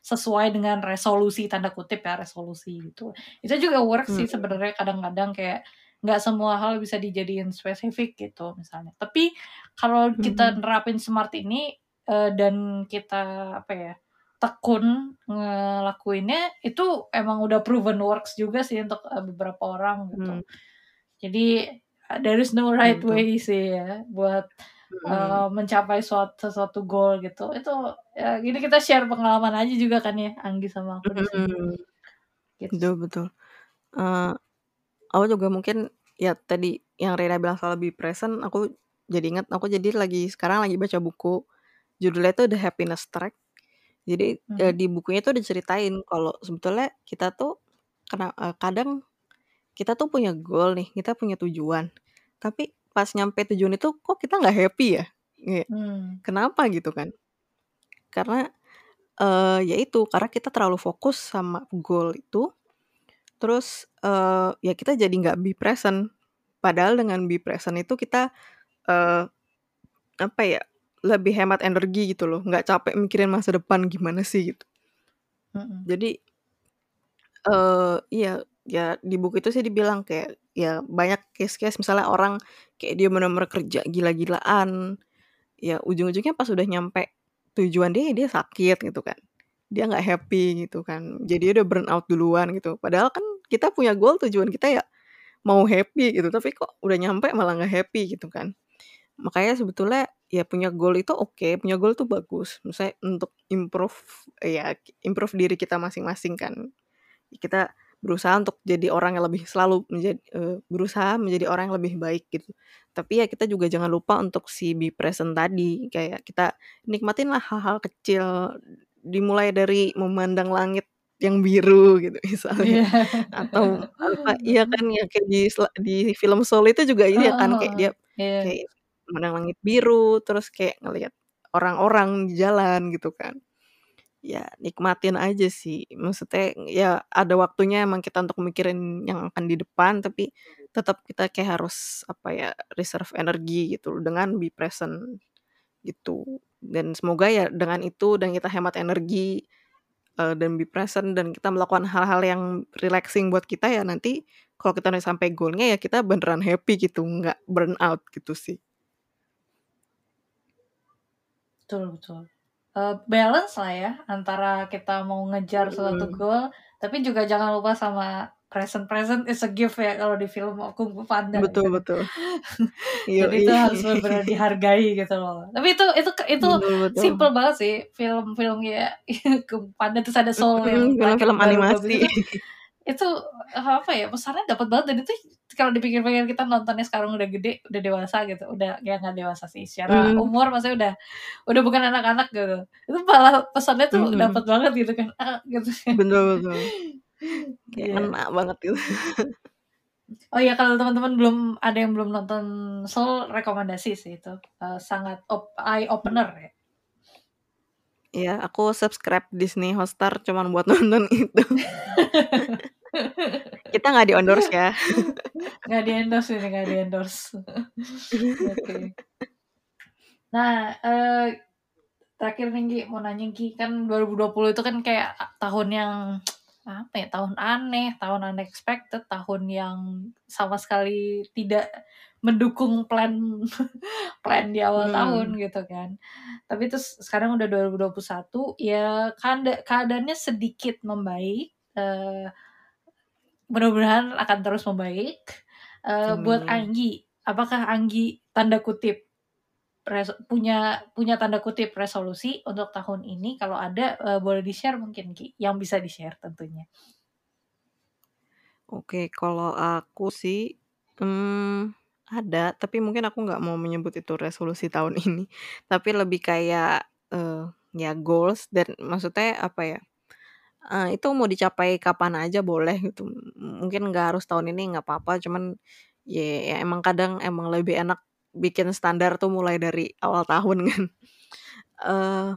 Speaker 1: sesuai dengan "resolusi" tanda kutip ya, resolusi gitu. Itu juga works sih
Speaker 2: Mhm.
Speaker 1: sebenarnya kadang-kadang kayak nggak semua hal bisa dijadiin spesifik gitu misalnya. Tapi kalau kita
Speaker 2: Mhm.
Speaker 1: nerapin SMART ini, eee, dan kita, apa ya, tekun ngelakuinnya, itu emang udah proven works juga sih untuk, eee, beberapa orang gitu. Jadi, eee, there is no right
Speaker 2: betul.
Speaker 1: way sih ya buat, Eee, mencapai suat sesuatu goal gitu. Itu, ya ini kita share pengalaman aja juga kan ya, Anggi sama aku.
Speaker 2: Mhm.
Speaker 1: Gitu
Speaker 2: Betul betul. Eee, aku juga mungkin ya tadi yang Reina bilang soal be present, aku jadi inget, aku jadi lagi sekarang lagi baca buku, judulnya itu The Happiness Trap. Jadi, eee,
Speaker 1: Mhm.
Speaker 2: di bukunya tuh diceritain kalau sebetulnya kita tuh kena eee, kadang kita tuh punya goal nih, kita punya tujuan, tapi pas nyampe tujuan itu kok kita nggak happy ya,
Speaker 1: Mmm.
Speaker 2: kenapa gitu kan. Karena, eee, ya itu, karena kita terlalu fokus sama goal itu, terus, eee, ya kita jadi nggak be present. Padahal dengan be present itu kita, eee, apa ya, lebih hemat energi gitu loh, nggak capek mikirin masa depan gimana sih gitu.
Speaker 1: Mhm.
Speaker 2: Jadi eee, iya, ya di buku itu sih dibilang kayak, ya banyak case-case misalnya orang kayak dia bener-bener kerja gila-gilaan, ya ujung-ujungnya pas udah nyampe tujuan dia, ya dia sakit gitu kan. Dia nggak happy gitu kan, jadinya udah burn out duluan gitu. Padahal kan kita punya goal, tujuan kita ya mau happy gitu, tapi kok udah nyampe malah nggak happy gitu kan. Makanya sebetulnya ya punya goal itu oke, punya goal itu bagus, maksudnya untuk improve ya improve diri kita masing-masing kan. Kita berusaha untuk jadi orang yang lebih selalu menjad eee, berusaha menjadi orang yang lebih baik gitu. Tapi ya kita juga jangan lupa untuk si be present tadi, kayak kita nikmatin lah hal-hal kecil, dimulai dari memandang langit yang biru gitu misalnya,
Speaker 1: Iya.
Speaker 2: atau apa iya kan yang kayak di di film Soul itu juga ini ya
Speaker 1: Heeh
Speaker 2: kan, kayak
Speaker 1: heeh,
Speaker 2: dia
Speaker 1: iya.
Speaker 2: kayak memandang langit biru, terus kayak ngelihat orang-orang di jalan gitu kan. Ya nikmatin aja sih, maksudnya ya ada waktunya emang kita untuk mikirin yang akan di depan, tapi tetap kita kayak harus, apa ya, reserve energi gitu dengan be present, gitu. Dan semoga ya dengan itu dan kita hemat energi, eee, dan be present dan kita melakukan hal-hal yang relaxing buat kita ya nanti kalau kita udah sampai goal-nya ya kita beneran happy gitu, nggak burn out gitu sih.
Speaker 1: Betul betul. Eee, balance lah ya antara kita mau ngejar suatu
Speaker 2: Mhm.
Speaker 1: goal, tapi juga jangan lupa sama present, present is a gift ya kalau di film Kung Fu Panda
Speaker 2: Betul betul.
Speaker 1: Jadi itu harus bener-bener dihargai gitu loh. Tapi itu itu itu
Speaker 2: Betul betul.
Speaker 1: simple banget sih film-film kayak Kung Fu Panda terus ada Soul yang
Speaker 2: film-film
Speaker 1: baru bagus
Speaker 2: animasi.
Speaker 1: itu, itu apa ya, pesannya dapet banget dan itu kalau dipikir-pikir kita nontonnya sekarang udah gede, udah dewasa gitu, udah ya nggak dewasa sih, secara
Speaker 2: Mmm.
Speaker 1: umur maksudnya udah udah bukan anak-anak gitu. Itu malah pesannya tuh
Speaker 2: Mhm.
Speaker 1: dapet banget gitu kan, ah, gitu kan.
Speaker 2: Betul betul. Kayak
Speaker 1: Iya.
Speaker 2: ngena banget gitu.
Speaker 1: Oh iya kalau teman-teman belum ada yang belum nonton Soul, rekomendasi sih itu, eee, sangat op eye opener ya.
Speaker 2: Iya, aku subscribe Disney Hotstar cuman buat nonton itu. Kita nggak di-endorse ya.
Speaker 1: Nggak di-endorse ini, nggak di-endorse. Oke. Nah, eee, terakhir nih Gi, mau nanya Gi, kan 2020 itu kan kayak tahun yang apa ya, tahun aneh, tahun unexpected, tahun yang sama sekali tidak mendukung plan plan di awal tahun
Speaker 2: Hmm.
Speaker 1: gitu kan. Tapi terus sekarang udah 2021, ya keada keadaannya sedikit membaik, eee, mudah-mudahan akan terus membaik. Eee, buat. Anggi, apakah Anggi tanda kutip res punya punya tanda kutip "resolusi" untuk tahun ini? Kalau ada, eee, boleh di-share mungkin Gi, yang bisa di-share tentunya.
Speaker 2: Oke, kalau aku sih, mmm, ada, tapi mungkin aku nggak mau menyebut itu resolusi tahun ini. Tapi lebih kayak, eee, ya goals dan maksudnya apa ya, eee, itu mau dicapai kapan aja boleh gitu. Mungkin nggak harus tahun ini, nggak apa-apa, cuman ya ya emang kadang emang lebih enak bikin standar tuh mulai dari awal tahun kan. Eee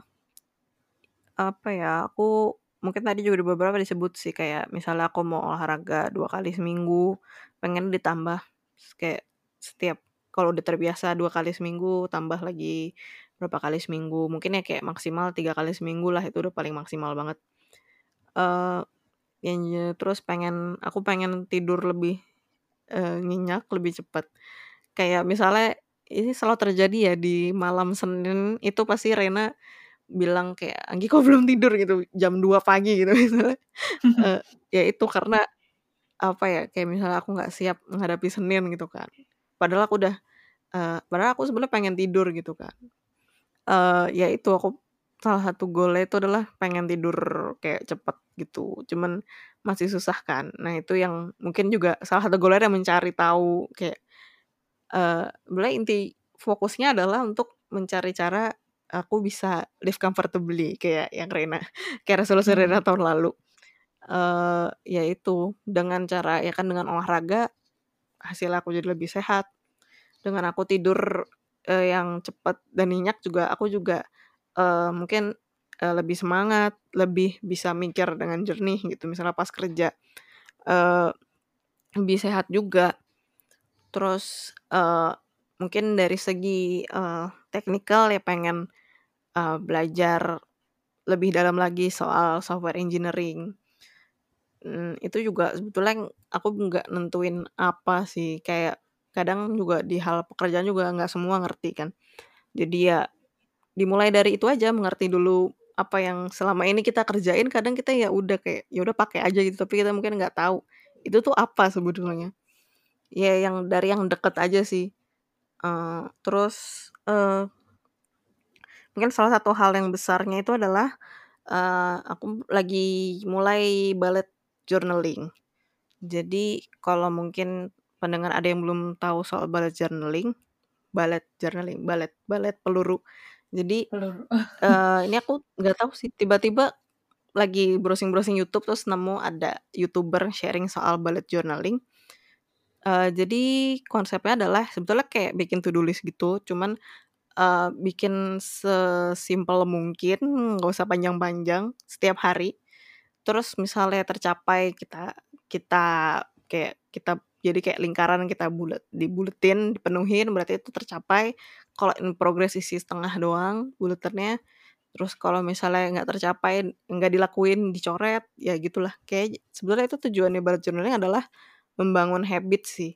Speaker 2: apa ya, aku mungkin tadi juga beberapa disebut sih, kayak misalnya aku mau olahraga 2 kali seminggu, pengen ditambah kayak setiap kalau udah terbiasa 2 kali seminggu, tambah lagi berapa kali seminggu, mungkin ya kayak maksimal 3 kali seminggu lah, itu udah paling maksimal banget. Eee, yang ya terus pengen aku pengen tidur lebih, eee, nyenyak, lebih cepet. Kayak misalnya ini selalu terjadi ya di malam Senin itu pasti Rena bilang kayak, "Anggi kok belum tidur?" Gitu, jam 2 pagi gitu misalnya. Eee, ya itu karena apa ya, kayak misalnya aku nggak siap menghadapi Senin gitu kan. Padahal aku udah eee, padahal aku sebenarnya pengen tidur gitu kan. Eee, ya itu aku salah satu goal-nya itu adalah pengen tidur kayak cepet gitu, cuman masih susah kan. Nah itu yang mungkin juga salah satu goal-nya adalah mencari tahu kayak, sebenarnya inti fokusnya adalah untuk mencari cara aku bisa live comfortably kayak yang Rena, kayak resolusi. Rena tahun lalu. Eee, ya itu, dengan cara ya kan dengan olahraga, hasilnya aku jadi lebih sehat. Dengan aku tidur, eee, yang cepet dan nyenyak juga aku juga, eee, mungkin, eee, lebih semangat, lebih bisa mikir dengan jernih gitu, misalnya pas kerja. Eee, lebih sehat juga. Terus, eee, mungkin dari segi, eee, teknikal ya pengen, eee, belajar lebih dalam lagi soal software engineering. Mmm, itu juga sebetulnya aku nggak nentuin apa sih, kayak kadang juga di hal pekerjaan juga nggak semua ngerti kan. Jadi ya dimulai dari itu aja, mengerti dulu apa yang selama ini kita kerjain, kadang kita ya udah kayak, ya udah pakai aja gitu, tapi kita mungkin nggak tahu, itu tuh apa sebetulnya. Ya yang dari yang deket aja sih. Eee, terus, eee mungkin salah satu hal yang besarnya itu adalah, eee, aku lagi mulai bullet journaling. Jadi kalau mungkin pendengar ada yang belum tahu soal bullet journaling, bullet journaling, bullet bullet peluru. Jadi, eee, ini aku nggak tahu sih, tiba-tiba lagi browsing-browsing YouTube terus nemu ada YouTuber sharing soal bullet journaling. Eee, jadi konsepnya adalah sebetulnya kayak bikin to do list gitu, cuman, eee, bikin sesimpel mungkin, nggak usah panjang-panjang, setiap hari. Terus misalnya tercapai kita kita kayak kita jadi kayak lingkaran kita bulet dibuletin, dipenuhin, berarti itu tercapai. Kalau in progress isi setengah doang buletannya, Terus kalau misalnya nggak tercapai, nggak dilakuin, dicoret, ya gitulah. Kayak sebenarnya itu tujuannya bullet journaling adalah membangun habit sih.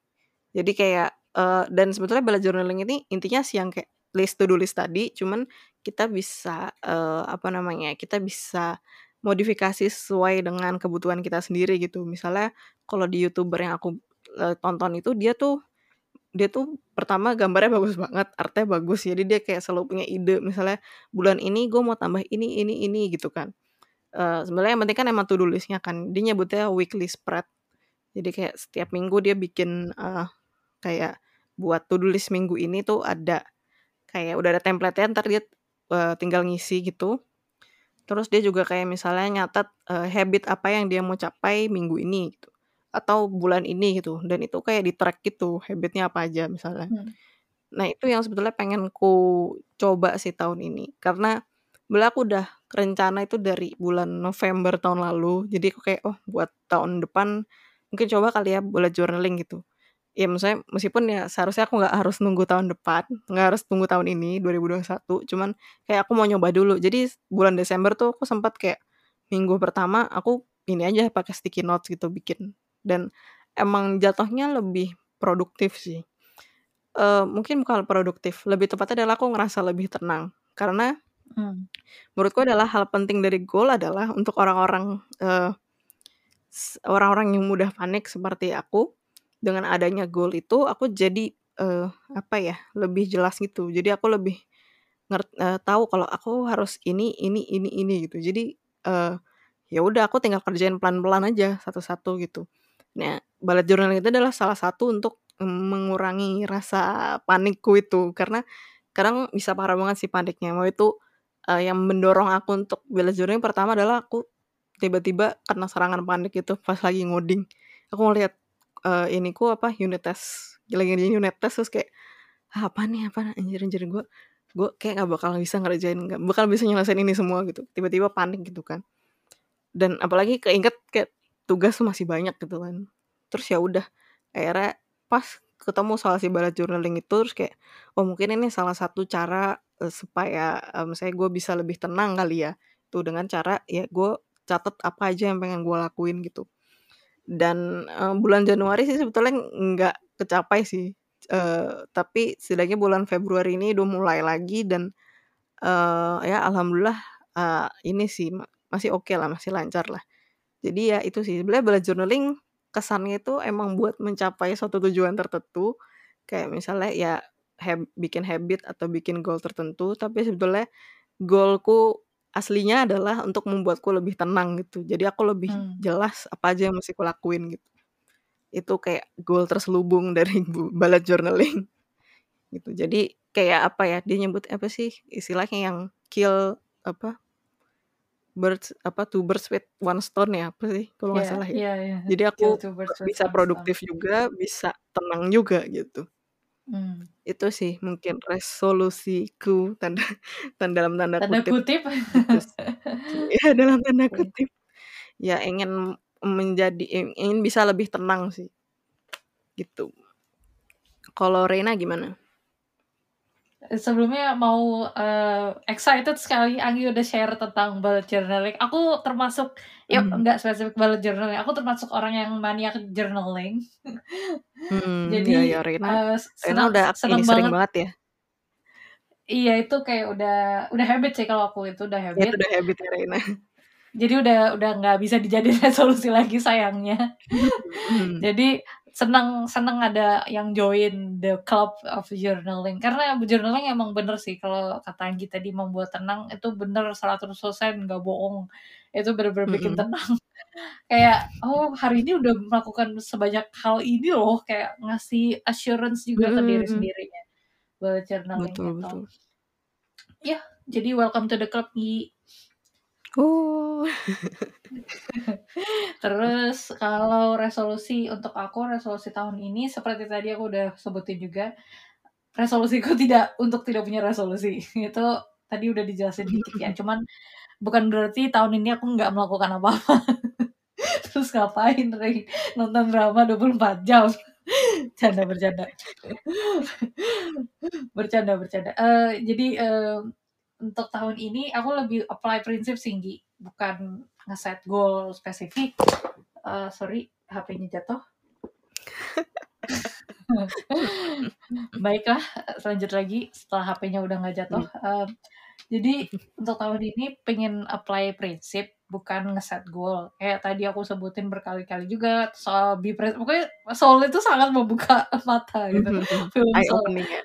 Speaker 2: Jadi kayak, eee, dan sebetulnya bullet journaling ini intinya sih yang kayak list to do list tadi, cuman kita bisa, eee, apa namanya, kita bisa modifikasi sesuai dengan kebutuhan kita sendiri gitu. Misalnya kalau di YouTuber yang aku, eee, tonton itu dia tuh dia tuh pertama gambarnya bagus banget, artnya bagus, jadi dia kayak selalu punya ide, misalnya bulan ini gue mau tambah ini ini ini gitu kan. Eee, sebenarnya yang penting kan emang to do list-nya kan, dia nyebutnya weekly spread. Jadi kayak setiap minggu dia bikin, eee, kayak buat do list minggu ini tuh ada kayak udah ada template-nya, entar dia, eee, tinggal ngisi gitu. Terus dia juga kayak misalnya nyatet, eee, habit apa yang dia mau capai minggu ini gitu, atau bulan ini gitu, dan itu kayak di-track gitu habit-nya apa aja misalnya.
Speaker 1: Hmm.
Speaker 2: Nah itu yang sebetulnya pengen ku coba sih tahun ini, karena sebenarnya aku udah rencana itu dari bulan November tahun lalu, jadi aku kayak, "Oh buat tahun depan mungkin coba kali ya bullet journaling," gitu. Ya maksudnya meskipun ya seharusnya aku nggak harus nunggu tahun depan, nggak harus tunggu tahun ini 2021, cuman kayak aku mau nyoba dulu. Jadi bulan Desember tuh aku sempat kayak minggu pertama aku ini aja pakai sticky notes gitu bikin, dan emang jatuhnya lebih produktif sih. Eee, mungkin bukan produktif, lebih tepatnya adalah aku ngerasa lebih tenang. Karena
Speaker 1: Mmm.
Speaker 2: menurutku adalah hal penting dari goal adalah untuk orang-orang, s orang-orang yang mudah panik seperti aku, dengan adanya goal itu aku jadi, eee, apa ya, lebih jelas gitu. Jadi aku lebih ngert eee, tahu kalau aku harus ini ini ini ini gitu. Jadi, eee, ya udah aku tinggal kerjain pelan-pelan aja satu-satu gitu. Nah, bullet journaling itu adalah salah satu untuk, mengurangi rasa panikku itu, karena kadang bisa parah banget sih paniknya. Mau itu, eee, yang mendorong aku untuk bullet journaling pertama adalah aku tiba-tiba kena serangan panik gitu pas lagi ngoding. Aku ngelihat, eee, iniku apa, unit test, lagi ngerjain unit test terus kayak, "Ah, apaan nih apaan, anjir anjir gue gue kayak nggak bakal bisa ngerjain, nggak bakal bisa nyelesain ini semua," gitu. Tiba-tiba panik gitu kan. Dan apalagi keinget kayak tugas masih banyak gitu kan. Terus ya udah, akhirnya pas ketemu soal si bullet journaling itu, terus kayak, oh mungkin ini salah satu cara, eee, supaya, eee, misalnya gue bisa lebih tenang kali ya, tuh dengan cara ya gue catat apa aja yang pengen gue lakuin gitu. Dan, eee, bulan Januari sih sebetulnya nggak kecapai sih, eee, tapi setidaknya bulan Februari ini udah mulai lagi dan, eee, ya alhamdulillah, eee, ini sih ma masih okelah, masih lancar lah. Jadi ya itu sih, sebenarnya bullet journaling kesannya itu emang buat mencapai suatu tujuan tertentu, kayak misalnya ya hab bikin habit atau bikin goal tertentu, tapi sebetulnya goal-ku aslinya adalah untuk membuatku lebih tenang gitu. Jadi aku lebih
Speaker 1: Mmm.
Speaker 2: jelas apa aja yang mesti kulakuin gitu. Itu kayak goal terselubung dari bu bullet journaling gitu. Jadi kayak apa ya, dia nyebut apa sih istilahnya yang kill apa birds apa, two birds with one stone ya, apa sih kalau nggak
Speaker 1: Iya
Speaker 2: salah ya.
Speaker 1: iya iya,
Speaker 2: Jadi aku bisa
Speaker 1: stone.
Speaker 2: produktif juga, bisa tenang juga gitu.
Speaker 1: Mmm.
Speaker 2: Itu sih mungkin resolusiku tanda tanda dalam tanda
Speaker 1: Tanda
Speaker 2: kutip,
Speaker 1: kutip?
Speaker 2: Iya dalam tanda kutip. Ya ingin menjadi ing ingin bisa lebih tenang sih. Gitu. Kalau Reina gimana?
Speaker 1: Sebelumnya mau, eee, excited sekali Anggi udah share tentang bullet journaling. Aku termasuk ya
Speaker 2: Mmm.
Speaker 1: enggak spesifik bullet journaling, aku termasuk orang yang maniak journaling.
Speaker 2: Iya iya
Speaker 1: Jadi,
Speaker 2: Reina
Speaker 1: eee,
Speaker 2: Reina
Speaker 1: senang
Speaker 2: udah ini
Speaker 1: seneng
Speaker 2: sering
Speaker 1: banget
Speaker 2: banget ya?
Speaker 1: Iya itu kayak udah udah habit sih kalau aku itu udah
Speaker 2: Ya itu
Speaker 1: habit.
Speaker 2: udah habit-nya Reina.
Speaker 1: Jadi udah udah nggak bisa dijadiin resolusi lagi sayangnya.
Speaker 2: Mhm.
Speaker 1: Jadi seneng seneng ada yang join the club of journaling, karena journaling emang bener sih kalau kata Anggi tadi membuat tenang, itu bener 100% nggak bohong. Itu bener-bener bikin
Speaker 2: Mhm.
Speaker 1: tenang. Kayak, "Oh hari ini udah melakukan sebanyak hal ini loh," kayak ngasih assurance juga ke diri sendirinya, bullet journaling
Speaker 2: Betul
Speaker 1: itu.
Speaker 2: betul.
Speaker 1: Yah, jadi welcome to the club, Gi.
Speaker 2: Oh.
Speaker 1: Terus kalau resolusi untuk aku, resolusi tahun ini seperti tadi aku udah sebutin juga, resolusiku tidak untuk tidak punya resolusi. Itu tadi udah dijelasin dikit ya, cuman bukan berarti tahun ini aku nggak melakukan apa-apa. Terus ngapain, nonton drama 24 jam? Canda, bercanda. Bercanda bercanda. Eee, jadi, eee untuk tahun ini aku lebih apply prinsip tinggi, bukan nge-set goal spesifik. Uh, sorry, HP-nya jatuh. Baiklah, lanjut lagi setelah HP-nya udah nggak jatuh. Uh, jadi untuk tahun ini pengen apply prinsip bukan ngeset goal. Kayak tadi aku sebutin berkali-kali juga soal be present. Pokoknya soal itu sangat membuka mata gitu. Film
Speaker 2: ya.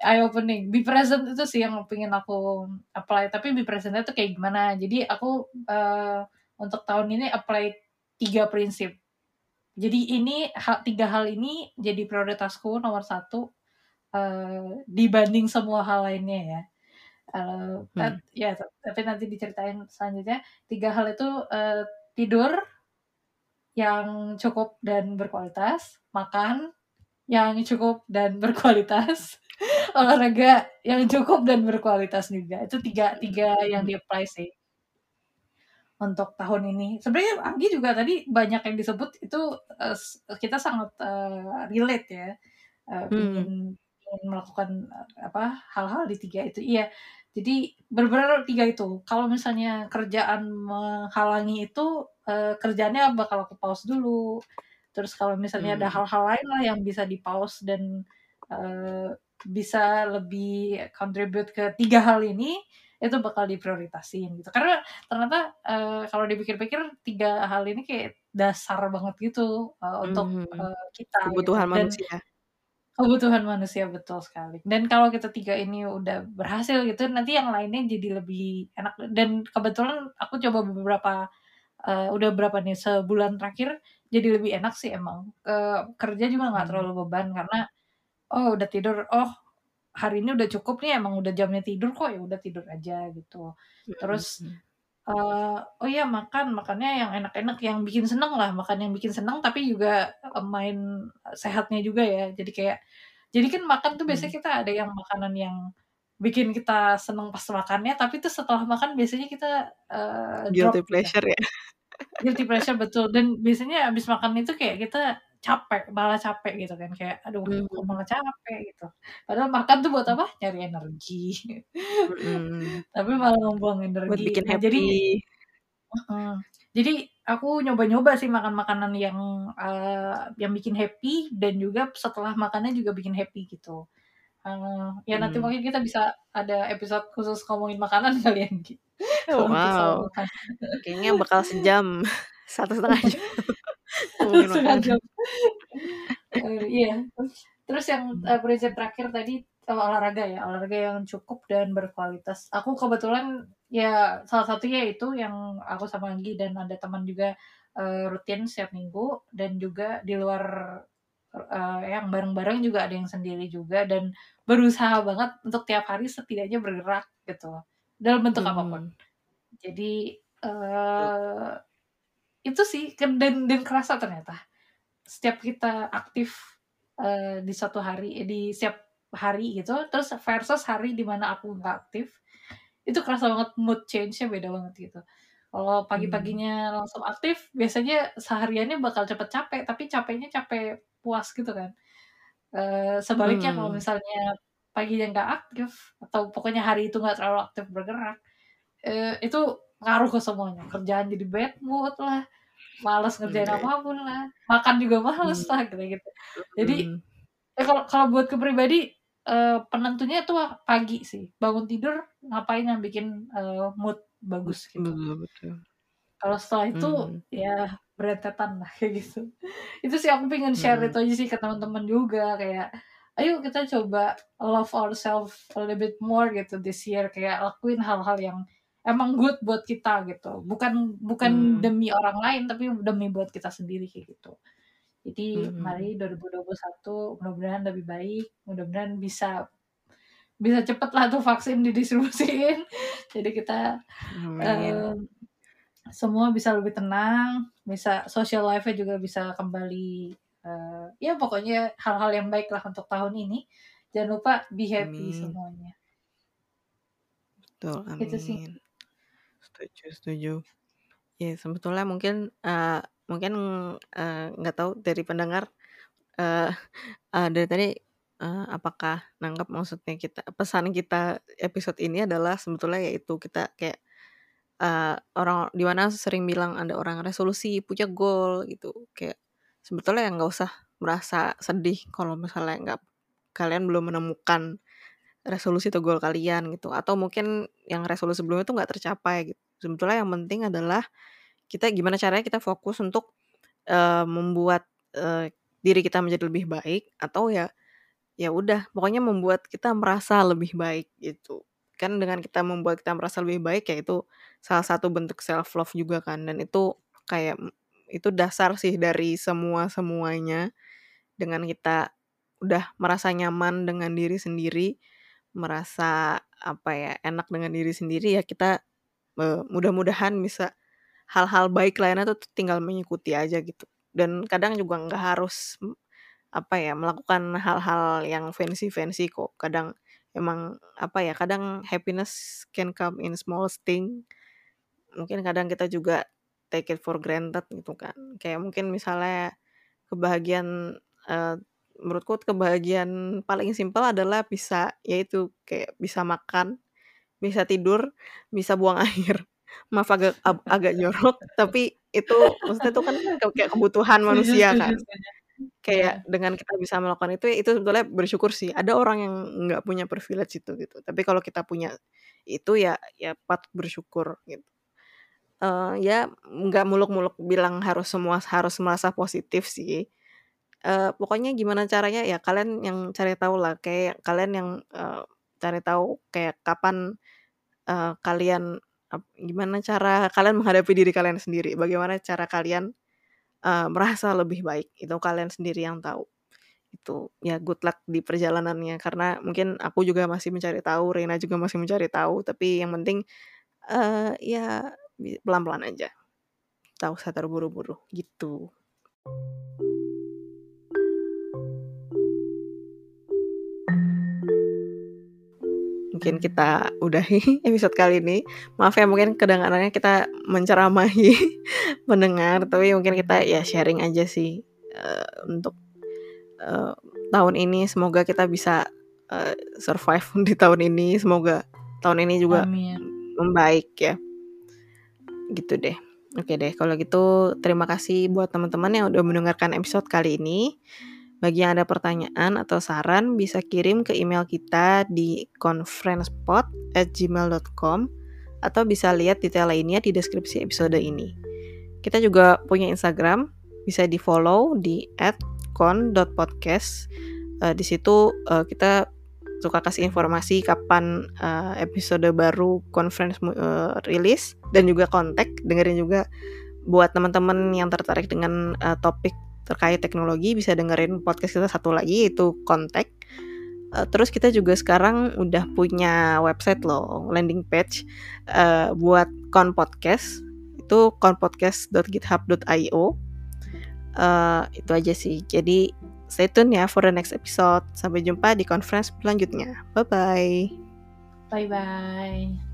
Speaker 1: Eye opening. Be present itu sih yang pengen aku apply. Tapi be presentnya tuh kayak gimana? Jadi aku uh, untuk tahun ini apply tiga prinsip. Jadi ini hal, tiga hal ini jadi prioritasku nomor satu uh, dibanding semua hal lainnya ya. Uh,
Speaker 2: Hmm.
Speaker 1: ya tapi nanti diceritain selanjutnya tiga hal itu uh, tidur yang cukup dan berkualitas makan yang cukup dan berkualitas. Olahraga yang cukup dan berkualitas juga. Itu tiga tiga yang di apply sih. Untuk tahun ini. Sebenarnya Anggi juga tadi banyak yang disebut itu uh, kita sangat uh, relate ya. Uh,
Speaker 2: Hmm.
Speaker 1: ingin melakukan uh, apa hal-hal di tiga itu. Iya. Jadi benar-benar tiga itu. Kalau misalnya kerjaan menghalangi itu uh, kerjanya bakal aku pause dulu. Terus kalau misalnya ada
Speaker 2: Hmm.
Speaker 1: hal-hal lain lah yang bisa di pause dan uh, bisa lebih contribute ke tiga hal ini, itu bakal diprioritasin gitu. Karena ternyata uh, kalau dipikir-pikir tiga hal ini kayak dasar banget gitu uh, untuk
Speaker 2: Mhm.
Speaker 1: uh, kita
Speaker 2: Kebutuhan
Speaker 1: gitu. Dan
Speaker 2: manusia.
Speaker 1: kebutuhan manusia betul sekali. Dan kalau kita tiga ini udah berhasil gitu, nanti yang lainnya jadi lebih enak. Dan kebetulan aku coba beberapa uh, udah berapa nih sebulan terakhir jadi lebih enak sih emang. Uh, kerja juga nggak
Speaker 2: Hmm.
Speaker 1: terlalu beban karena oh udah tidur, oh hari ini udah cukup nih emang udah jamnya tidur kok ya udah tidur aja gitu. Terus
Speaker 2: Hmm.
Speaker 1: uh, oh iya makan makannya yang enak-enak yang bikin seneng lah makan yang bikin seneng tapi juga uh, main sehatnya juga ya jadi kayak jadi kan makan tuh biasanya kita ada yang makanan yang bikin kita seneng pas makannya tapi tuh setelah makan biasanya kita uh, drop
Speaker 2: Guilty
Speaker 1: gitu
Speaker 2: pleasure ya.
Speaker 1: Guilty pleasure betul dan biasanya abis makan itu kayak kita capek malah capek gitu kan kayak aduh
Speaker 2: Hmm.
Speaker 1: kok malah capek gitu padahal makan tuh buat apa nyari energi
Speaker 2: Hmm.
Speaker 1: tapi malah membuang
Speaker 2: Buat
Speaker 1: energi
Speaker 2: bikin
Speaker 1: nah jadi
Speaker 2: happy.
Speaker 1: Heeh. Jadi aku nyoba-nyoba sih makan makanan yang uh, yang bikin happy dan juga setelah makannya juga bikin happy gitu. Uh, ya nanti
Speaker 2: Hmm.
Speaker 1: mungkin kita bisa ada episode khusus ngomongin makanan kalian gitu. Soal
Speaker 2: wow. Kayaknya bakal sejam. Satu setengah jam.
Speaker 1: Setengah jam. Uh, iya. Terus yang uh, prinsip terakhir tadi uh, olahraga ya, olahraga yang cukup dan berkualitas. Aku kebetulan ya salah satunya itu yang aku sama Anggi dan ada teman juga uh, rutin setiap minggu dan juga di luar uh, yang bareng-bareng juga ada yang sendiri juga dan berusaha banget untuk tiap hari setidaknya bergerak gitu dalam bentuk
Speaker 2: Mhm.
Speaker 1: apa pun. Jadi uh, itu sih dan dan kerasa ternyata setiap kita aktif uh, di suatu hari di setiap hari gitu terus versus hari di mana aku nggak aktif itu kerasa banget mood change-nya beda banget gitu. Kalau
Speaker 2: Hmm.
Speaker 1: pagi-paginya langsung aktif, biasanya sehariannya bakal cepet capek, tapi capeknya capek puas gitu kan. Uh, sebaliknya kalau
Speaker 2: Hmm.
Speaker 1: misalnya paginya nggak aktif atau pokoknya hari itu nggak terlalu aktif bergerak, uh, itu ngaruh ke semuanya. Kerjaan jadi bad mood lah, malas ngerjain
Speaker 2: Oke.
Speaker 1: apa pun lah, makan juga males
Speaker 2: Hmm.
Speaker 1: lah kayak gitu. Jadi
Speaker 2: Mhm.
Speaker 1: eh kalau kalau buatku pribadi uh, penentunya tuh pagi sih. Bangun tidur ngapain yang bikin uh, mood bagus gitu.
Speaker 2: Betul betul.
Speaker 1: Kalau setelah itu
Speaker 2: Hmm.
Speaker 1: ya berentetan lah kayak gitu. Itu sih aku pengen share
Speaker 2: Hmm.
Speaker 1: itu aja sih ke teman-teman juga kayak ayo kita coba love ourselves a little bit more gitu this year kayak lakuin hal-hal yang emang good buat kita gitu. Bukan bukan
Speaker 2: Hmm.
Speaker 1: demi orang lain tapi demi buat kita sendiri kayak gitu. Jadi
Speaker 2: Mhm.
Speaker 1: mari 2021 mudah-mudahan lebih baik, mudah-mudahan bisa bisa cepet lah tuh vaksin didistribusiin. Jadi kita
Speaker 2: Amin.
Speaker 1: um, semua bisa lebih tenang, bisa social life-nya juga bisa kembali uh, ya pokoknya hal-hal yang baik lah untuk tahun ini. Jangan lupa be happy
Speaker 2: Amin.
Speaker 1: semuanya.
Speaker 2: Betul,
Speaker 1: Itu sih.
Speaker 2: amin. Setuju setuju. Ya sebetulnya mungkin, eee, mungkin, eee, nggak tahu dari pendengar, eee eee, dari tadi uh, apakah nangkep maksudnya kita pesan kita episode ini adalah sebetulnya yaitu kita kayak uh, orang di mana sering bilang ada orang resolusi punya goal gitu kayak sebetulnya yang nggak usah merasa sedih kalau misalnya nggak kalian belum menemukan resolusi atau goal kalian gitu. Atau mungkin yang resolusi sebelumnya itu nggak tercapai gitu. Sebetulnya yang penting adalah kita gimana caranya kita fokus untuk uh, membuat uh, diri kita menjadi lebih baik atau ya ya udah pokoknya membuat kita merasa lebih baik gitu. Kan dengan kita membuat kita merasa lebih baik ya itu salah satu bentuk self love juga kan. Dan itu kayak itu dasar sih dari semua semuanya dengan kita udah merasa nyaman dengan diri sendiri merasa apa ya enak dengan diri sendiri ya kita uh, mudah-mudahan bisa hal-hal baik lainnya tuh tinggal mengikuti aja gitu. Dan kadang juga nggak harus apa ya melakukan hal-hal yang fancy-fancy kok. Kadang emang apa ya kadang happiness can come in small thing. Mungkin kadang kita juga take it for granted gitu kan. Kayak mungkin misalnya kebahagiaan uh, menurutku kebahagiaan paling simpel adalah bisa yaitu kayak bisa makan bisa tidur bisa buang air. Maaf agak agak jorok tapi itu maksudnya itu kan kayak kebutuhan manusia kan. kayak dengan kita bisa melakukan itu itu sebetulnya bersyukur sih. Ada orang yang nggak punya privilege itu gitu. Tapi kalau kita punya itu ya ya patut bersyukur gitu uh, ya nggak muluk-muluk bilang harus semua harus merasa positif sih. Uh, pokoknya gimana caranya ya kalian yang cari tahu lah kayak kalian yang uh, cari tahu kayak kapan uh, kalian uh, gimana cara kalian menghadapi diri kalian sendiri bagaimana cara kalian uh, merasa lebih baik itu kalian sendiri yang tahu. Itu ya good luck di perjalanannya karena mungkin aku juga masih mencari tahu Reina juga masih mencari tahu tapi yang penting uh, ya pelan-pelan aja tahu usah terburu-buru gitu mungkin kita udahi episode kali ini. Maaf ya mungkin kedengarannya kita menceramahi mendengar, tapi mungkin kita ya sharing aja sih uh, untuk uh, tahun ini. Semoga kita bisa uh, survive di tahun ini. Semoga tahun ini juga Amin. membaik ya. Gitu deh. Oke deh, kalau gitu terima kasih buat teman-teman yang udah mendengarkan episode kali ini. Bagi yang ada pertanyaan atau saran, bisa kirim ke email kita di conferencepod@gmail.com atau bisa lihat detail lainnya di deskripsi episode ini. Kita juga punya Instagram, bisa di follow di @con.podcast. Uh, di situ uh, kita suka kasih informasi kapan uh, episode baru conference uh, rilis dan juga kontak dengerin juga buat teman-teman yang tertarik dengan uh, topik terkait teknologi bisa dengerin podcast kita satu lagi yaitu kontak. Uh, terus kita juga sekarang udah punya website loh landing page uh, buat kon podcast. Itu konpodcast.github.io uh, itu aja sih. Jadi stay tune ya for the next episode. Sampai jumpa di conference selanjutnya. Bye bye
Speaker 1: bye bye